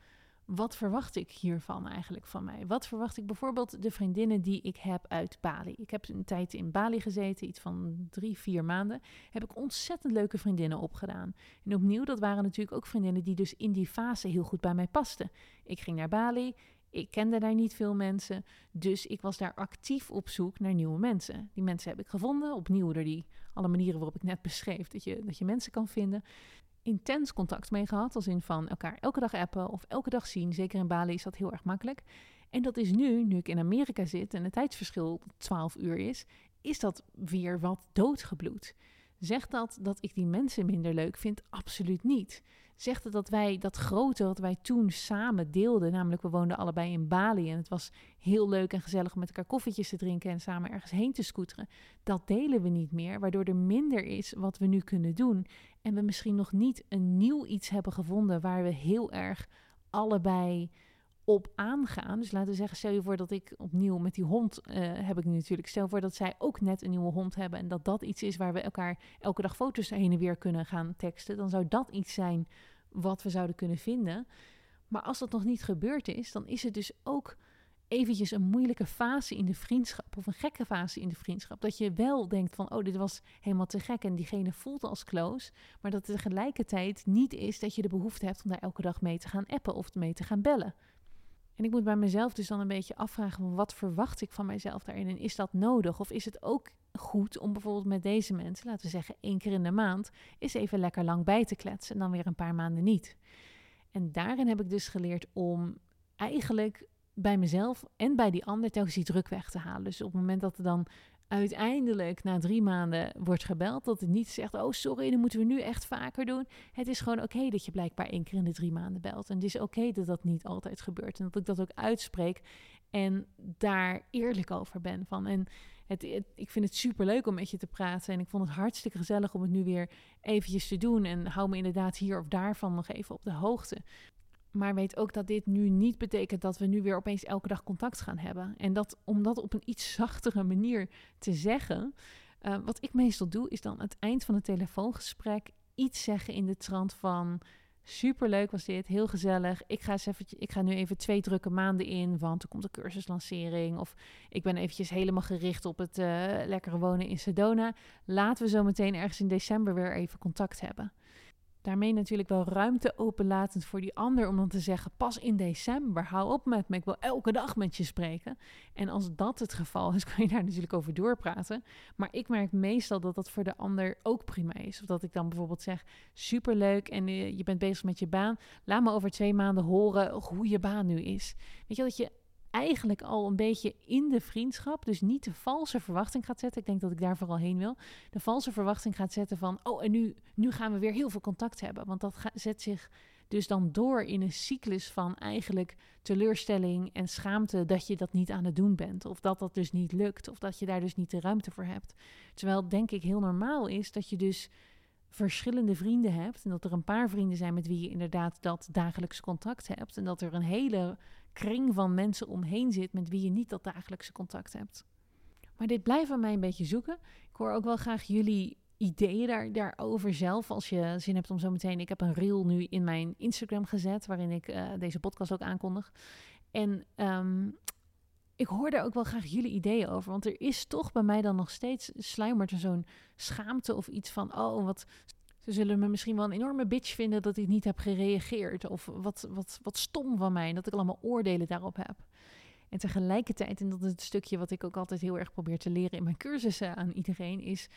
wat verwacht ik hiervan eigenlijk van mij? Wat verwacht ik bijvoorbeeld de vriendinnen die ik heb uit Bali? Ik heb een tijd in Bali gezeten, iets van drie, vier maanden. Heb ik ontzettend leuke vriendinnen opgedaan. En opnieuw, dat waren natuurlijk ook vriendinnen die dus in die fase heel goed bij mij pasten. Ik ging naar Bali, ik kende daar niet veel mensen, dus ik was daar actief op zoek naar nieuwe mensen. Die mensen heb ik gevonden, opnieuw door die alle manieren waarop ik net beschreef, dat je, dat je mensen kan vinden intens contact mee gehad. Als in van elkaar elke dag appen of elke dag zien. Zeker in Bali is dat heel erg makkelijk. En dat is nu, nu ik in Amerika zit en het tijdsverschil 12 uur is, is dat weer wat doodgebloed. Zegt dat dat ik die mensen minder leuk vind? Absoluut niet zegt het dat wij dat grote wat wij toen samen deelden, namelijk we woonden allebei in Bali en het was heel leuk en gezellig om met elkaar koffietjes te drinken en samen ergens heen te scooteren, dat delen we niet meer, waardoor er minder is wat we nu kunnen doen en we misschien nog niet een nieuw iets hebben gevonden waar we heel erg allebei op aangaan. Dus laten we zeggen, stel je voor dat ik opnieuw met die hond uh, heb ik nu natuurlijk. Stel voor dat zij ook net een nieuwe hond hebben en dat dat iets is waar we elkaar elke dag foto's heen en weer kunnen gaan teksten. Dan zou dat iets zijn wat we zouden kunnen vinden. Maar als dat nog niet gebeurd is, dan is het dus ook eventjes een moeilijke fase in de vriendschap of een gekke fase in de vriendschap. Dat je wel denkt van, oh, dit was helemaal te gek en diegene voelt als close, maar dat het tegelijkertijd niet is dat je de behoefte hebt om daar elke dag mee te gaan appen of mee te gaan bellen. En ik moet bij mezelf dus dan een beetje afvragen, wat verwacht ik van mijzelf daarin en is dat nodig? Of is het ook goed om bijvoorbeeld met deze mensen, laten we zeggen één keer in de maand, eens even lekker lang bij te kletsen en dan weer een paar maanden niet. En daarin heb ik dus geleerd om eigenlijk bij mezelf en bij die ander telkens die druk weg te halen. Dus op het moment dat er dan uiteindelijk na drie maanden wordt gebeld, dat het niet zegt, oh sorry, dan moeten we nu echt vaker doen. Het is gewoon oké dat je blijkbaar één keer in de drie maanden belt. En het is oké dat dat niet altijd gebeurt. En dat ik dat ook uitspreek en daar eerlijk over ben van. En het, ik vind het super leuk om met je te praten. En ik vond het hartstikke gezellig om het nu weer eventjes te doen. En hou me inderdaad hier of daarvan nog even op de hoogte. Maar weet ook dat dit nu niet betekent dat we nu weer opeens elke dag contact gaan hebben. En dat om dat op een iets zachtere manier te zeggen. Uh, wat ik meestal doe, is dan aan het eind van het telefoongesprek iets zeggen in de trant van. Super leuk was dit, heel gezellig. Ik ga, eens ik ga nu even twee drukke maanden in, want er komt een cursuslancering. Of ik ben eventjes helemaal gericht op het uh, lekkere wonen in Sedona. Laten we zo meteen ergens in december weer even contact hebben daarmee natuurlijk wel ruimte openlatend voor die ander om dan te zeggen: pas in december, hou op met me, ik wil elke dag met je spreken. En als dat het geval is, kan je daar natuurlijk over doorpraten. Maar ik merk meestal dat dat voor de ander ook prima is. Of dat ik dan bijvoorbeeld zeg: superleuk en eh, je bent bezig met je baan, laat me over twee maanden horen hoe je baan nu is. Weet je dat je eigenlijk al een beetje in de vriendschap. Dus niet de valse verwachting gaat zetten. Ik denk dat ik daar vooral heen wil. De valse verwachting gaat zetten van, oh, en nu, nu gaan we weer heel veel contact hebben. Want dat zet zich dus dan door in een cyclus van eigenlijk teleurstelling en schaamte dat je dat niet aan het doen bent. Of dat dat dus niet lukt. Of dat je daar dus niet de ruimte voor hebt. Terwijl denk ik heel normaal is dat je dus verschillende vrienden hebt. En dat er een paar vrienden zijn met wie je inderdaad dat dagelijks contact hebt. En dat er een hele kring van mensen omheen zit met wie je niet dat dagelijkse contact hebt. Maar dit blijft van mij een beetje zoeken. Ik hoor ook wel graag jullie ideeën daar, daarover zelf. Als je zin hebt om zo meteen. Ik heb een reel nu in mijn Instagram gezet. waarin ik uh, deze podcast ook aankondig. En um, ik hoor daar ook wel graag jullie ideeën over. Want er is toch bij mij dan nog steeds sluimert er zo'n schaamte of iets van. Oh, wat ze zullen me misschien wel een enorme bitch vinden dat ik niet heb gereageerd. Of wat, wat, wat stom van mij, dat ik allemaal oordelen daarop heb. En tegelijkertijd, en dat is het stukje wat ik ook altijd heel erg probeer te leren in mijn cursussen aan iedereen, is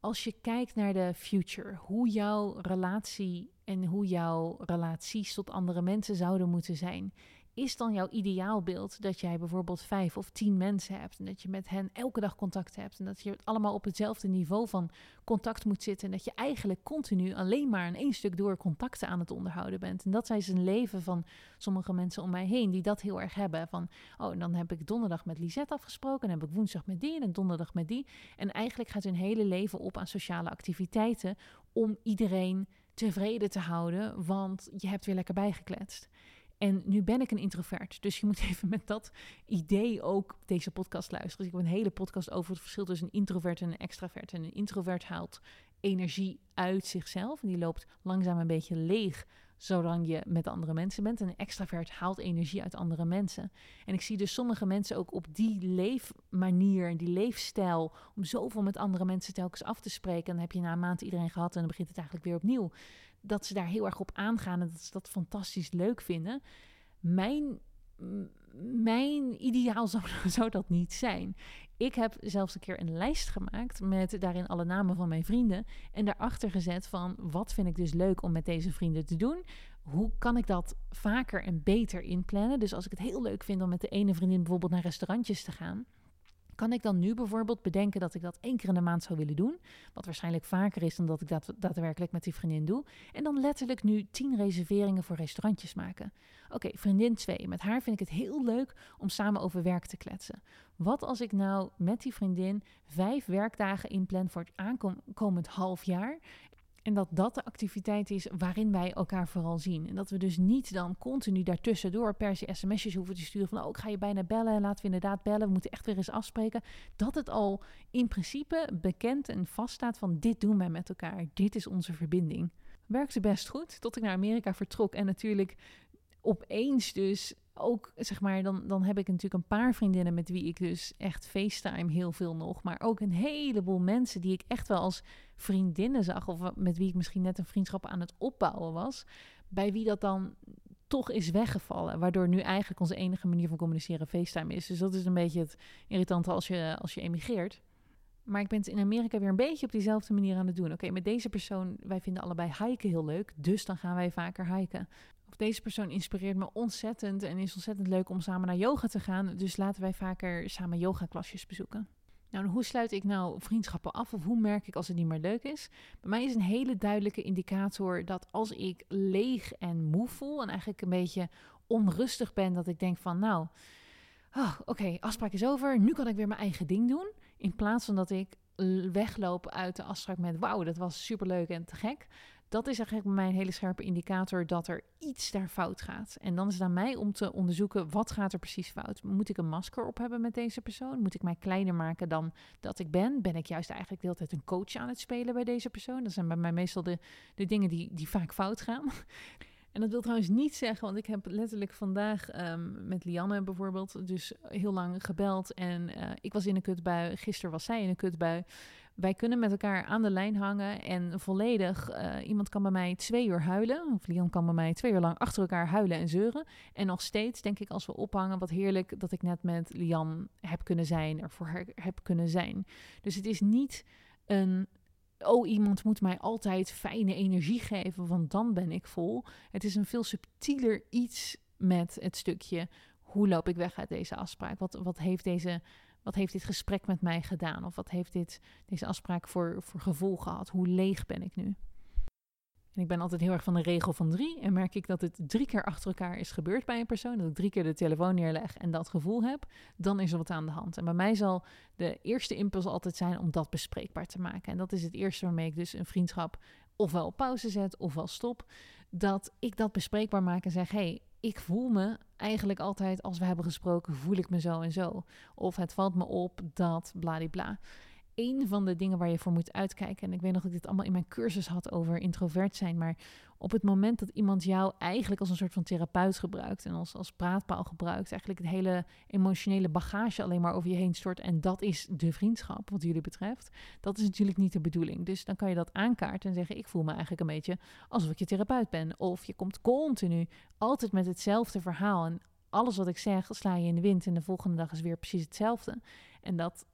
als je kijkt naar de future, hoe jouw relatie en hoe jouw relaties tot andere mensen zouden moeten zijn, is dan jouw ideaalbeeld dat jij bijvoorbeeld vijf of tien mensen hebt en dat je met hen elke dag contact hebt en dat je allemaal op hetzelfde niveau van contact moet zitten en dat je eigenlijk continu alleen maar in één stuk door contacten aan het onderhouden bent. En dat zijn een leven van sommige mensen om mij heen die dat heel erg hebben. Van, oh, en dan heb ik donderdag met Lisette afgesproken, en heb ik woensdag met die en donderdag met die. En eigenlijk gaat hun hele leven op aan sociale activiteiten om iedereen tevreden te houden, want je hebt weer lekker bijgekletst. En nu ben ik een introvert. Dus je moet even met dat idee ook deze podcast luisteren. Dus ik heb een hele podcast over het verschil tussen een introvert en een extravert. En een introvert haalt energie uit zichzelf. En die loopt langzaam een beetje leeg zolang je met andere mensen bent. En een extravert haalt energie uit andere mensen. En ik zie dus sommige mensen ook op die leefmanier en die leefstijl, om zoveel met andere mensen telkens af te spreken. En dan heb je na een maand iedereen gehad en dan begint het eigenlijk weer opnieuw dat ze daar heel erg op aangaan en dat ze dat fantastisch leuk vinden. Mijn, mijn ideaal zou, zou dat niet zijn. Ik heb zelfs een keer een lijst gemaakt met daarin alle namen van mijn vrienden. En daarachter gezet van wat vind ik dus leuk om met deze vrienden te doen. Hoe kan ik dat vaker en beter inplannen? Dus als ik het heel leuk vind om met de ene vriendin bijvoorbeeld naar restaurantjes te gaan kan ik dan nu bijvoorbeeld bedenken dat ik dat één keer in de maand zou willen doen? Wat waarschijnlijk vaker is dan dat ik dat daadwerkelijk met die vriendin doe. En dan letterlijk nu tien reserveringen voor restaurantjes maken. Oké, vriendin 2. Met haar vind ik het heel leuk om samen over werk te kletsen. Wat als ik nou met die vriendin vijf werkdagen inplan voor het aankomend half jaar? En dat dat de activiteit is waarin wij elkaar vooral zien. En dat we dus niet dan continu daartussendoor per se sms'jes hoeven te sturen van... oh, ik ga je bijna bellen, laten we inderdaad bellen, we moeten echt weer eens afspreken. Dat het al in principe bekend en vaststaat van dit doen wij met elkaar. Dit is onze verbinding. Werkte best goed, tot ik naar Amerika vertrok en natuurlijk opeens dus ook, zeg maar, dan, dan heb ik natuurlijk een paar vriendinnen met wie ik dus echt FaceTime heel veel nog. Maar ook een heleboel mensen die ik echt wel als vriendinnen zag. Of met wie ik misschien net een vriendschap aan het opbouwen was. Bij wie dat dan toch is weggevallen. Waardoor nu eigenlijk onze enige manier van communiceren FaceTime is. Dus dat is een beetje het irritante als je, als je emigreert. Maar ik ben het in Amerika weer een beetje op diezelfde manier aan het doen. Oké, met deze persoon, wij vinden allebei hiken heel leuk. Dus dan gaan wij vaker hiken. Deze persoon inspireert me ontzettend en is ontzettend leuk om samen naar yoga te gaan. Dus laten wij vaker samen yoga-klasjes bezoeken. Nou, hoe sluit ik nou vriendschappen af of hoe merk ik als het niet meer leuk is? Bij mij is een hele duidelijke indicator dat als ik leeg en moe voel en eigenlijk een beetje onrustig ben, dat ik denk van nou, oh, oké, afspraak is over, nu kan ik weer mijn eigen ding doen. In plaats van dat ik wegloop uit de afspraak met wauw, dat was superleuk en te gek dat is eigenlijk bij mij een hele scherpe indicator dat er iets daar fout gaat. En dan is het aan mij om te onderzoeken wat gaat er precies fout. Moet ik een masker op hebben met deze persoon? Moet ik mij kleiner maken dan dat ik ben? Ben ik juist eigenlijk de hele tijd een coach aan het spelen bij deze persoon? Dat zijn bij mij meestal de, de dingen die, die vaak fout gaan. En dat wil trouwens niet zeggen, want ik heb letterlijk vandaag um, met Lianne bijvoorbeeld dus heel lang gebeld. En uh, ik was in een kutbui, gisteren was zij in een kutbui. Wij kunnen met elkaar aan de lijn hangen en volledig. Uh, iemand kan bij mij twee uur huilen. Of Lian kan bij mij twee uur lang achter elkaar huilen en zeuren. En nog steeds denk ik als we ophangen, wat heerlijk dat ik net met Lian heb kunnen zijn, er voor haar heb kunnen zijn. Dus het is niet een oh, iemand moet mij altijd fijne energie geven, want dan ben ik vol. Het is een veel subtieler iets met het stukje hoe loop ik weg uit deze afspraak? Wat, wat, heeft, deze, wat heeft dit gesprek met mij gedaan? Of wat heeft dit, deze afspraak voor, voor gevoel gehad? Hoe leeg ben ik nu? En ik ben altijd heel erg van de regel van drie. En merk ik dat het drie keer achter elkaar is gebeurd bij een persoon, dat ik drie keer de telefoon neerleg en dat gevoel heb, dan is er wat aan de hand. En bij mij zal de eerste impuls altijd zijn om dat bespreekbaar te maken. En dat is het eerste waarmee ik dus een vriendschap ofwel op pauze zet ofwel stop. Dat ik dat bespreekbaar maak en zeg: hey, ik voel me eigenlijk altijd als we hebben gesproken, voel ik me zo en zo. Of het valt me op dat bladibla een van de dingen waar je voor moet uitkijken. En ik weet nog dat ik dit allemaal in mijn cursus had over introvert zijn. Maar op het moment dat iemand jou eigenlijk als een soort van therapeut gebruikt en als, als praatpaal gebruikt, eigenlijk het hele emotionele bagage alleen maar over je heen stort. En dat is de vriendschap wat jullie betreft. Dat is natuurlijk niet de bedoeling. Dus dan kan je dat aankaarten en zeggen: Ik voel me eigenlijk een beetje alsof ik je therapeut ben. Of je komt continu altijd met hetzelfde verhaal. En alles wat ik zeg, sla je in de wind. En de volgende dag is weer precies hetzelfde. En dat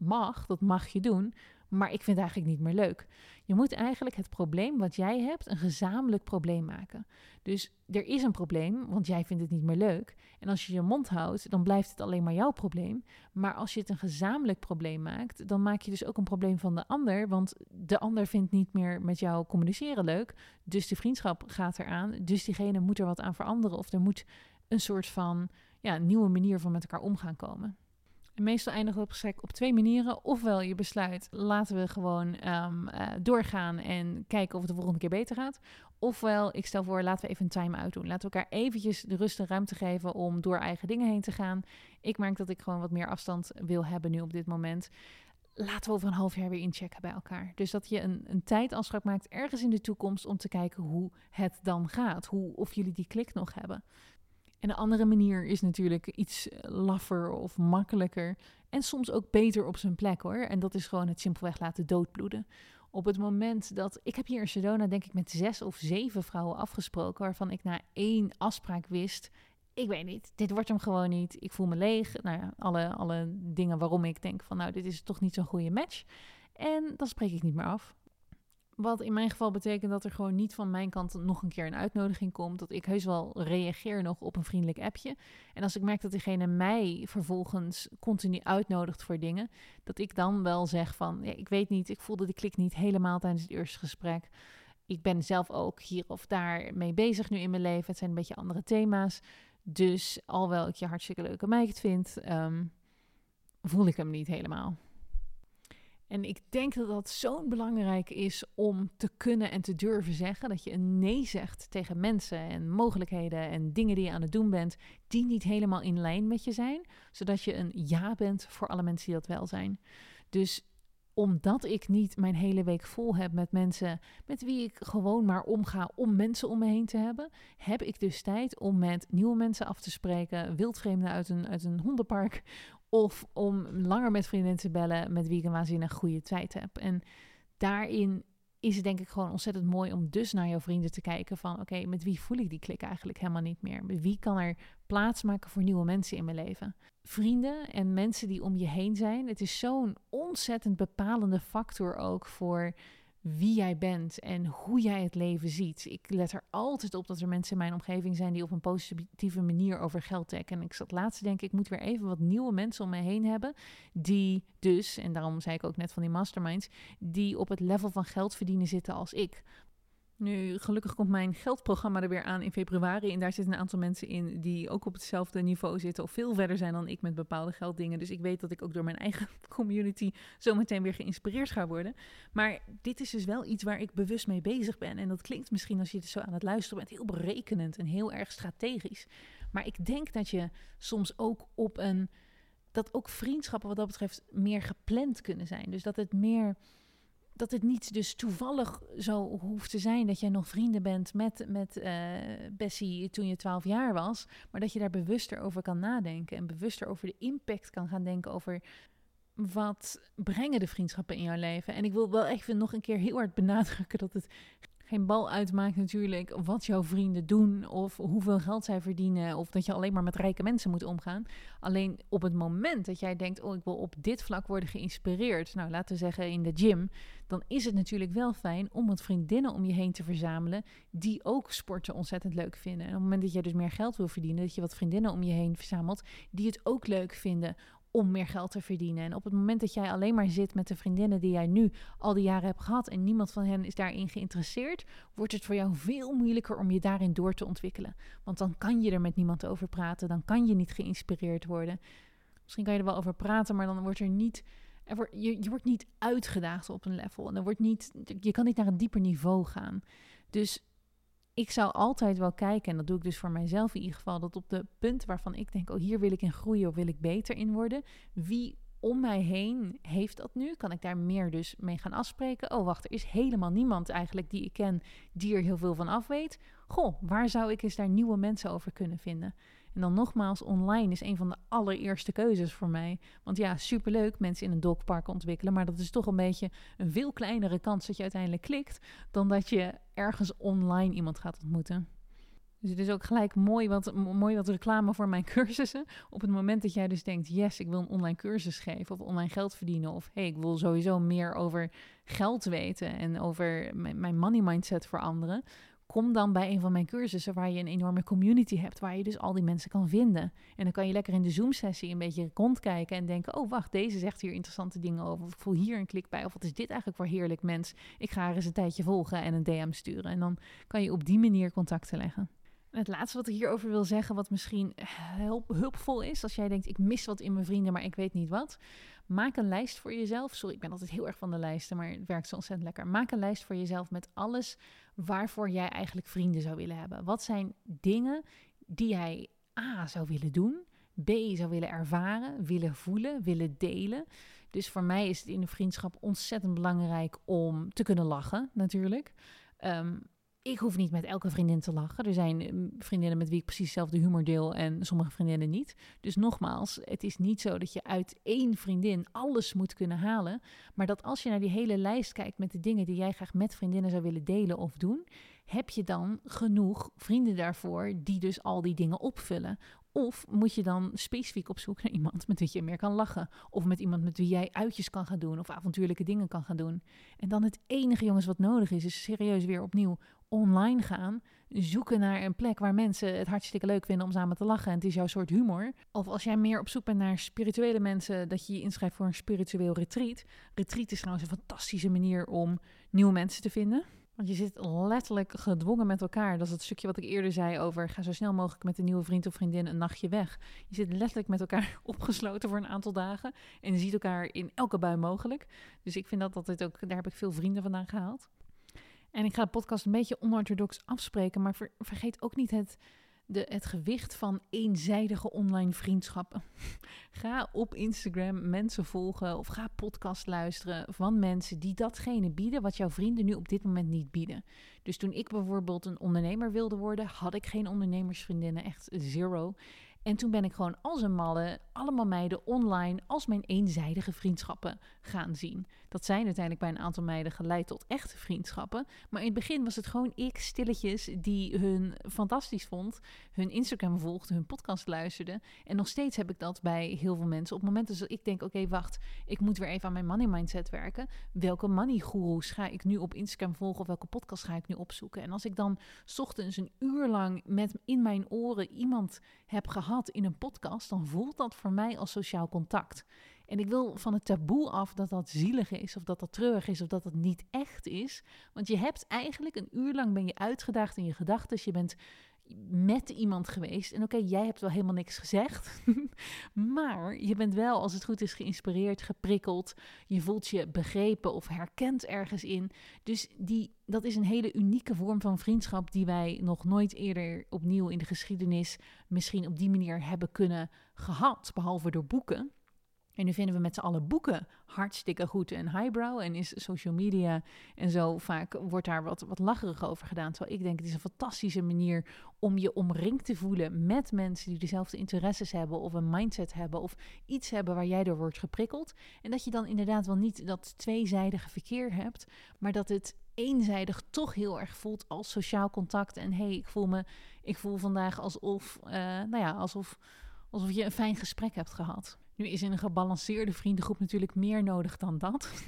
mag, dat mag je doen. maar ik vind het eigenlijk niet meer leuk. Je moet eigenlijk het probleem wat jij hebt een gezamenlijk probleem maken. Dus er is een probleem, want jij vindt het niet meer leuk. En als je je mond houdt, dan blijft het alleen maar jouw probleem. Maar als je het een gezamenlijk probleem maakt, dan maak je dus ook een probleem van de ander. Want de ander vindt niet meer met jou communiceren leuk. Dus de vriendschap gaat eraan. Dus diegene moet er wat aan veranderen. Of er moet een soort van ja, nieuwe manier van met elkaar omgaan komen. En meestal eindigen we het gesprek op twee manieren. Ofwel je besluit, laten we gewoon ehm, eh, doorgaan en kijken of het de volgende keer beter gaat. Ofwel, ik stel voor, laten we even een time-out doen. Laten we elkaar eventjes de rust en ruimte geven om door eigen dingen heen te gaan. Ik merk dat ik gewoon wat meer afstand wil hebben nu op dit moment. Laten we over een half jaar weer inchecken bij elkaar. Dus dat je een, een tijdafspraak maakt ergens in de toekomst om te kijken hoe het dan gaat. Hoe, of jullie die klik nog hebben. En de andere manier is natuurlijk iets laffer of makkelijker. En soms ook beter op zijn plek hoor. En dat is gewoon het simpelweg laten doodbloeden. Op het moment dat. Ik heb hier in Sedona, denk ik, met zes of zeven vrouwen afgesproken. Waarvan ik na één afspraak wist. Ik weet niet, dit wordt hem gewoon niet. Ik voel me leeg. Nou ja, alle, alle dingen waarom ik denk van nou, dit is toch niet zo'n goede match. En dan spreek ik niet meer af. Wat in mijn geval betekent dat er gewoon niet van mijn kant nog een keer een uitnodiging komt. Dat ik heus wel reageer nog op een vriendelijk appje. En als ik merk dat diegene mij vervolgens continu uitnodigt voor dingen. Dat ik dan wel zeg van, ja, ik weet niet, ik voelde die klik niet helemaal tijdens het eerste gesprek. Ik ben zelf ook hier of daar mee bezig nu in mijn leven. Het zijn een beetje andere thema's. Dus alhoewel ik je hartstikke leuke meid vind, um, voel ik hem niet helemaal. En ik denk dat dat zo belangrijk is om te kunnen en te durven zeggen. Dat je een nee zegt tegen mensen en mogelijkheden en dingen die je aan het doen bent, die niet helemaal in lijn met je zijn. Zodat je een ja bent voor alle mensen die dat wel zijn. Dus omdat ik niet mijn hele week vol heb met mensen met wie ik gewoon maar omga om mensen om me heen te hebben, heb ik dus tijd om met nieuwe mensen af te spreken, wildvreemden uit een, uit een hondenpark, of om langer met vriendinnen te bellen met wie ik een waanzinnig goede tijd heb. En daarin is het denk ik gewoon ontzettend mooi om dus naar jouw vrienden te kijken van oké, met wie voel ik die klik eigenlijk helemaal niet meer? Met wie kan er plaats maken voor nieuwe mensen in mijn leven? Vrienden en mensen die om je heen zijn, het is zo'n ontzettend bepalende factor ook voor wie jij bent en hoe jij het leven ziet. Ik let er altijd op dat er mensen in mijn omgeving zijn die op een positieve manier over geld denken. En ik zat laatst denk ik moet weer even wat nieuwe mensen om me heen hebben die dus, en daarom zei ik ook net van die masterminds, die op het level van geld verdienen zitten als ik. Nu, gelukkig komt mijn geldprogramma er weer aan in februari. En daar zitten een aantal mensen in die ook op hetzelfde niveau zitten. Of veel verder zijn dan ik met bepaalde gelddingen. Dus ik weet dat ik ook door mijn eigen community zometeen weer geïnspireerd ga worden. Maar dit is dus wel iets waar ik bewust mee bezig ben. En dat klinkt misschien als je het zo aan het luisteren bent heel berekenend en heel erg strategisch. Maar ik denk dat je soms ook op een. Dat ook vriendschappen wat dat betreft meer gepland kunnen zijn. Dus dat het meer dat het niet dus toevallig zo hoeft te zijn dat jij nog vrienden bent met, met uh, Bessie toen je 12 jaar was. Maar dat je daar bewuster over kan nadenken en bewuster over de impact kan gaan denken over wat brengen de vriendschappen in jouw leven. En ik wil wel even nog een keer heel hard benadrukken dat het geen bal uitmaakt natuurlijk wat jouw vrienden doen of hoeveel geld zij verdienen of dat je alleen maar met rijke mensen moet omgaan. Alleen op het moment dat jij denkt, oh ik wil op dit vlak worden geïnspireerd, nou laten we zeggen in de gym, dan is het natuurlijk wel fijn om wat vriendinnen om je heen te verzamelen die ook sporten ontzettend leuk vinden. En op het moment dat jij dus meer geld wil verdienen, dat je wat vriendinnen om je heen verzamelt die het ook leuk vinden om meer geld te verdienen. En op het moment dat jij alleen maar zit met de vriendinnen die jij nu al die jaren hebt gehad en niemand van hen is daarin geïnteresseerd, wordt het voor jou veel moeilijker om je daarin door te ontwikkelen. Want dan kan je er met niemand over praten, dan kan je niet geïnspireerd worden. Misschien kan je er wel over praten, maar dan wordt er niet. Er wordt, je, wordt niet uitgedaagd op een level. En er wordt niet, je kan niet naar een dieper niveau gaan. Dus ik zou altijd wel kijken, en dat doe ik dus voor mijzelf in ieder geval, dat op de punten waarvan ik denk, oh hier wil ik in groeien of wil ik beter in worden, wie om mij heen heeft dat nu? Kan ik daar meer dus mee gaan afspreken? Oh, wacht, er is helemaal niemand eigenlijk die ik ken die er heel veel van af weet. Goh, waar zou ik eens daar nieuwe mensen over kunnen vinden? En dan nogmaals, online is een van de allereerste keuzes voor mij. Want ja, superleuk mensen in een dogpark ontwikkelen, maar dat is toch een beetje een veel kleinere kans dat je uiteindelijk klikt dan dat je ergens online iemand gaat ontmoeten. Dus het is ook gelijk mooi wat, mooi wat reclame voor mijn cursussen. Op het moment dat jij dus denkt, yes, ik wil een online cursus geven of online geld verdienen. Of hey, ik wil sowieso meer over geld weten en over mijn money mindset veranderen kom dan bij een van mijn cursussen waar je een enorme community hebt, waar je dus al die mensen kan vinden. En dan kan je lekker in de Zoom-sessie een beetje rondkijken en denken: oh wacht, deze zegt hier interessante dingen over. Of ik voel hier een klik bij. Of wat is dit eigenlijk voor heerlijk mens? Ik ga er eens een tijdje volgen en een DM sturen. En dan kan je op die manier contacten leggen. Het laatste wat ik hierover wil zeggen, wat misschien hulp, hulpvol is, als jij denkt: ik mis wat in mijn vrienden, maar ik weet niet wat. Maak een lijst voor jezelf. Sorry, ik ben altijd heel erg van de lijsten, maar het werkt zo ontzettend lekker. Maak een lijst voor jezelf met alles waarvoor jij eigenlijk vrienden zou willen hebben. Wat zijn dingen die jij A zou willen doen, B zou willen ervaren, willen voelen, willen delen. Dus voor mij is het in een vriendschap ontzettend belangrijk om te kunnen lachen, natuurlijk. Ehm, ik hoef niet met elke vriendin te lachen. Er zijn mm, vriendinnen met wie ik precies dezelfde humor deel en sommige vriendinnen niet. Dus nogmaals, het is niet zo dat je uit één vriendin alles moet kunnen halen. Maar dat als je naar die hele lijst kijkt met de dingen die jij graag met vriendinnen zou willen delen of doen, heb je dan genoeg vrienden daarvoor die dus al die dingen opvullen? Of moet je dan specifiek op zoek naar iemand met wie je meer kan lachen? Of met iemand met wie jij uitjes kan gaan doen of avontuurlijke dingen kan gaan doen? En dan het enige, jongens, wat nodig is, is serieus weer opnieuw online gaan. Zoeken naar een plek waar mensen het hartstikke leuk vinden om samen te lachen. En het is jouw soort humor. Of als jij meer op zoek bent naar spirituele mensen, dat je je inschrijft voor een spiritueel retreat. Retreat is trouwens een fantastische manier om nieuwe mensen te vinden. Want je zit letterlijk gedwongen met elkaar. Dat is het stukje wat ik eerder zei over ga zo snel mogelijk met een nieuwe vriend of vriendin een nachtje weg. Je zit letterlijk met elkaar opgesloten voor een aantal dagen. En je ziet elkaar in elke bui mogelijk. Dus ik vind dat altijd ook, daar heb ik veel vrienden vandaan gehaald. En ik ga de podcast een beetje onorthodox afspreken, maar vergeet ook niet het, de, het gewicht van eenzijdige online vriendschappen. ga op Instagram mensen volgen of ga podcast luisteren van mensen die datgene bieden wat jouw vrienden nu op dit moment niet bieden. Dus toen ik bijvoorbeeld een ondernemer wilde worden, had ik geen ondernemersvriendinnen, echt zero. En toen ben ik gewoon als een malle allemaal meiden online als mijn eenzijdige vriendschappen gaan zien. Dat zijn uiteindelijk bij een aantal meiden geleid tot echte vriendschappen. Maar in het begin was het gewoon ik, stilletjes, die hun fantastisch vond, hun Instagram volgde, hun podcast luisterde. En nog steeds heb ik dat bij heel veel mensen. Op momenten dat ik denk, oké, wacht, ik moet weer even aan mijn money mindset werken. Welke money gurus ga ik nu op Instagram volgen of welke podcast ga ik nu opzoeken? En als ik dan ochtends een uur lang met in mijn oren iemand heb gehad in een podcast, dan voelt dat voor mij als sociaal contact. En ik wil van het taboe af dat dat zielig is, of dat dat treurig is, of dat dat niet echt is. Want je hebt eigenlijk een uur lang ben je uitgedaagd in je gedachten. Je bent met iemand geweest. En oké, jij hebt wel helemaal niks gezegd. maar je bent wel, als het goed is, geïnspireerd, geprikkeld. Je voelt je begrepen of herkend ergens in. Dus die, dat is een hele unieke vorm van vriendschap die wij nog nooit eerder opnieuw in de geschiedenis misschien op die manier hebben kunnen gehad. Behalve door boeken. En nu vinden we met z'n allen boeken hartstikke goed en highbrow. En is social media en zo vaak wordt daar wat, wat lacherig over gedaan. Terwijl ik denk, het is een fantastische manier om je omringd te voelen met mensen die dezelfde interesses hebben. Of een mindset hebben. Of iets hebben waar jij door wordt geprikkeld. En dat je dan inderdaad wel niet dat tweezijdige verkeer hebt. Maar dat het eenzijdig toch heel erg voelt als sociaal contact. En hey, ik voel me, ik voel vandaag alsof, uh, nou ja, alsof, alsof je een fijn gesprek hebt gehad. Nu is in een gebalanceerde vriendengroep natuurlijk meer nodig dan dat.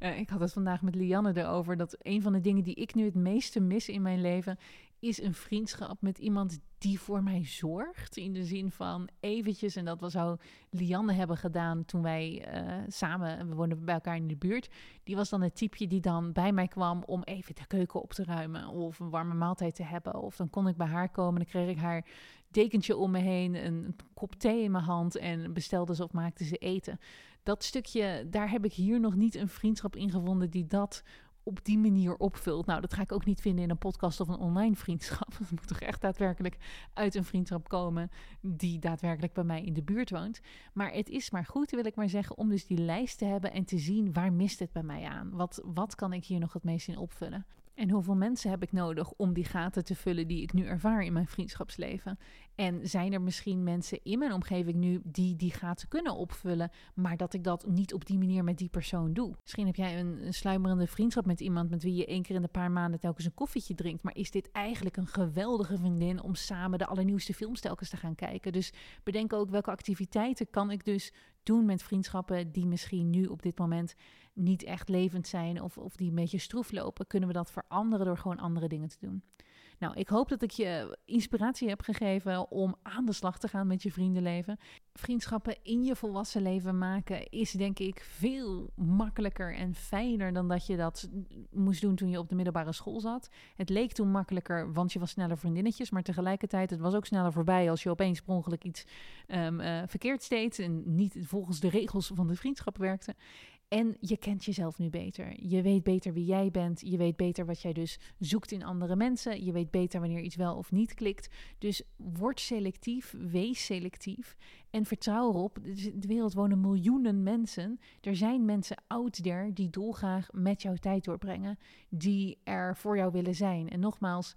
uh, ik had het vandaag met Lianne erover dat een van de dingen die ik nu het meeste mis in mijn leven is een vriendschap met iemand die voor mij zorgt. In de zin van eventjes, en dat was zou Lianne hebben gedaan toen wij uh, samen, we woonden bij elkaar in de buurt. Die was dan het typeje die dan bij mij kwam om even de keuken op te ruimen of een warme maaltijd te hebben. Of dan kon ik bij haar komen en dan kreeg ik haar dekentje om me heen, een kop thee in mijn hand en bestelde ze of maakte ze eten. Dat stukje, daar heb ik hier nog niet een vriendschap in gevonden die dat op die manier opvult. Nou, dat ga ik ook niet vinden in een podcast of een online vriendschap. Het moet toch echt daadwerkelijk uit een vriendschap komen die daadwerkelijk bij mij in de buurt woont. Maar het is maar goed, wil ik maar zeggen, om dus die lijst te hebben en te zien waar mist het bij mij aan. Wat, wat kan ik hier nog het meest in opvullen? En hoeveel mensen heb ik nodig om die gaten te vullen die ik nu ervaar in mijn vriendschapsleven? En zijn er misschien mensen in mijn omgeving nu die die gaten kunnen opvullen, maar dat ik dat niet op die manier met die persoon doe? Misschien heb jij een, sluimerende vriendschap met iemand met wie je één keer in de paar maanden telkens een koffietje drinkt, maar is dit eigenlijk een geweldige vriendin om samen de allernieuwste films telkens te gaan kijken? Dus bedenk ook welke activiteiten kan ik dus doen met vriendschappen die misschien nu op dit moment niet echt levend zijn of, of die een beetje stroef lopen, kunnen we dat veranderen door gewoon andere dingen te doen. Nou, ik hoop dat ik je inspiratie heb gegeven om aan de slag te gaan met je vriendenleven. Vriendschappen in je volwassen leven maken is denk ik veel makkelijker en fijner dan dat je dat moest doen toen je op de middelbare school zat. Het leek toen makkelijker, want je was sneller vriendinnetjes, maar tegelijkertijd het was ook sneller voorbij als je opeens per iets um, verkeerd deed en niet volgens de regels van de vriendschap werkte. En je kent jezelf nu beter. Je weet beter wie jij bent. Je weet beter wat jij dus zoekt in andere mensen. Je weet beter wanneer iets wel of niet klikt. Dus word selectief, wees selectief en vertrouw erop. De wereld wonen miljoenen mensen. Er zijn mensen out there die dolgraag met jouw tijd doorbrengen. Die er voor jou willen zijn. En nogmaals,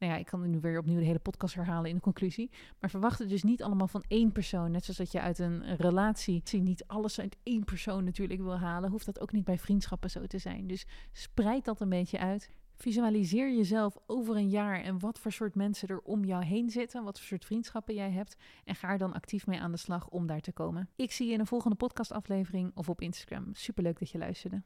nou ja, ik kan nu weer opnieuw de hele podcast herhalen in de conclusie. Maar verwacht het dus niet allemaal van één persoon. Net zoals dat je uit een relatie niet alles uit één persoon natuurlijk wil halen, hoeft dat ook niet bij vriendschappen zo te zijn. Dus spreid dat een beetje uit. Visualiseer jezelf over een jaar en wat voor soort mensen er om jou heen zitten, wat voor soort vriendschappen jij hebt en ga er dan actief mee aan de slag om daar te komen. Ik zie je in een volgende podcastaflevering of op Instagram. Superleuk dat je luisterde.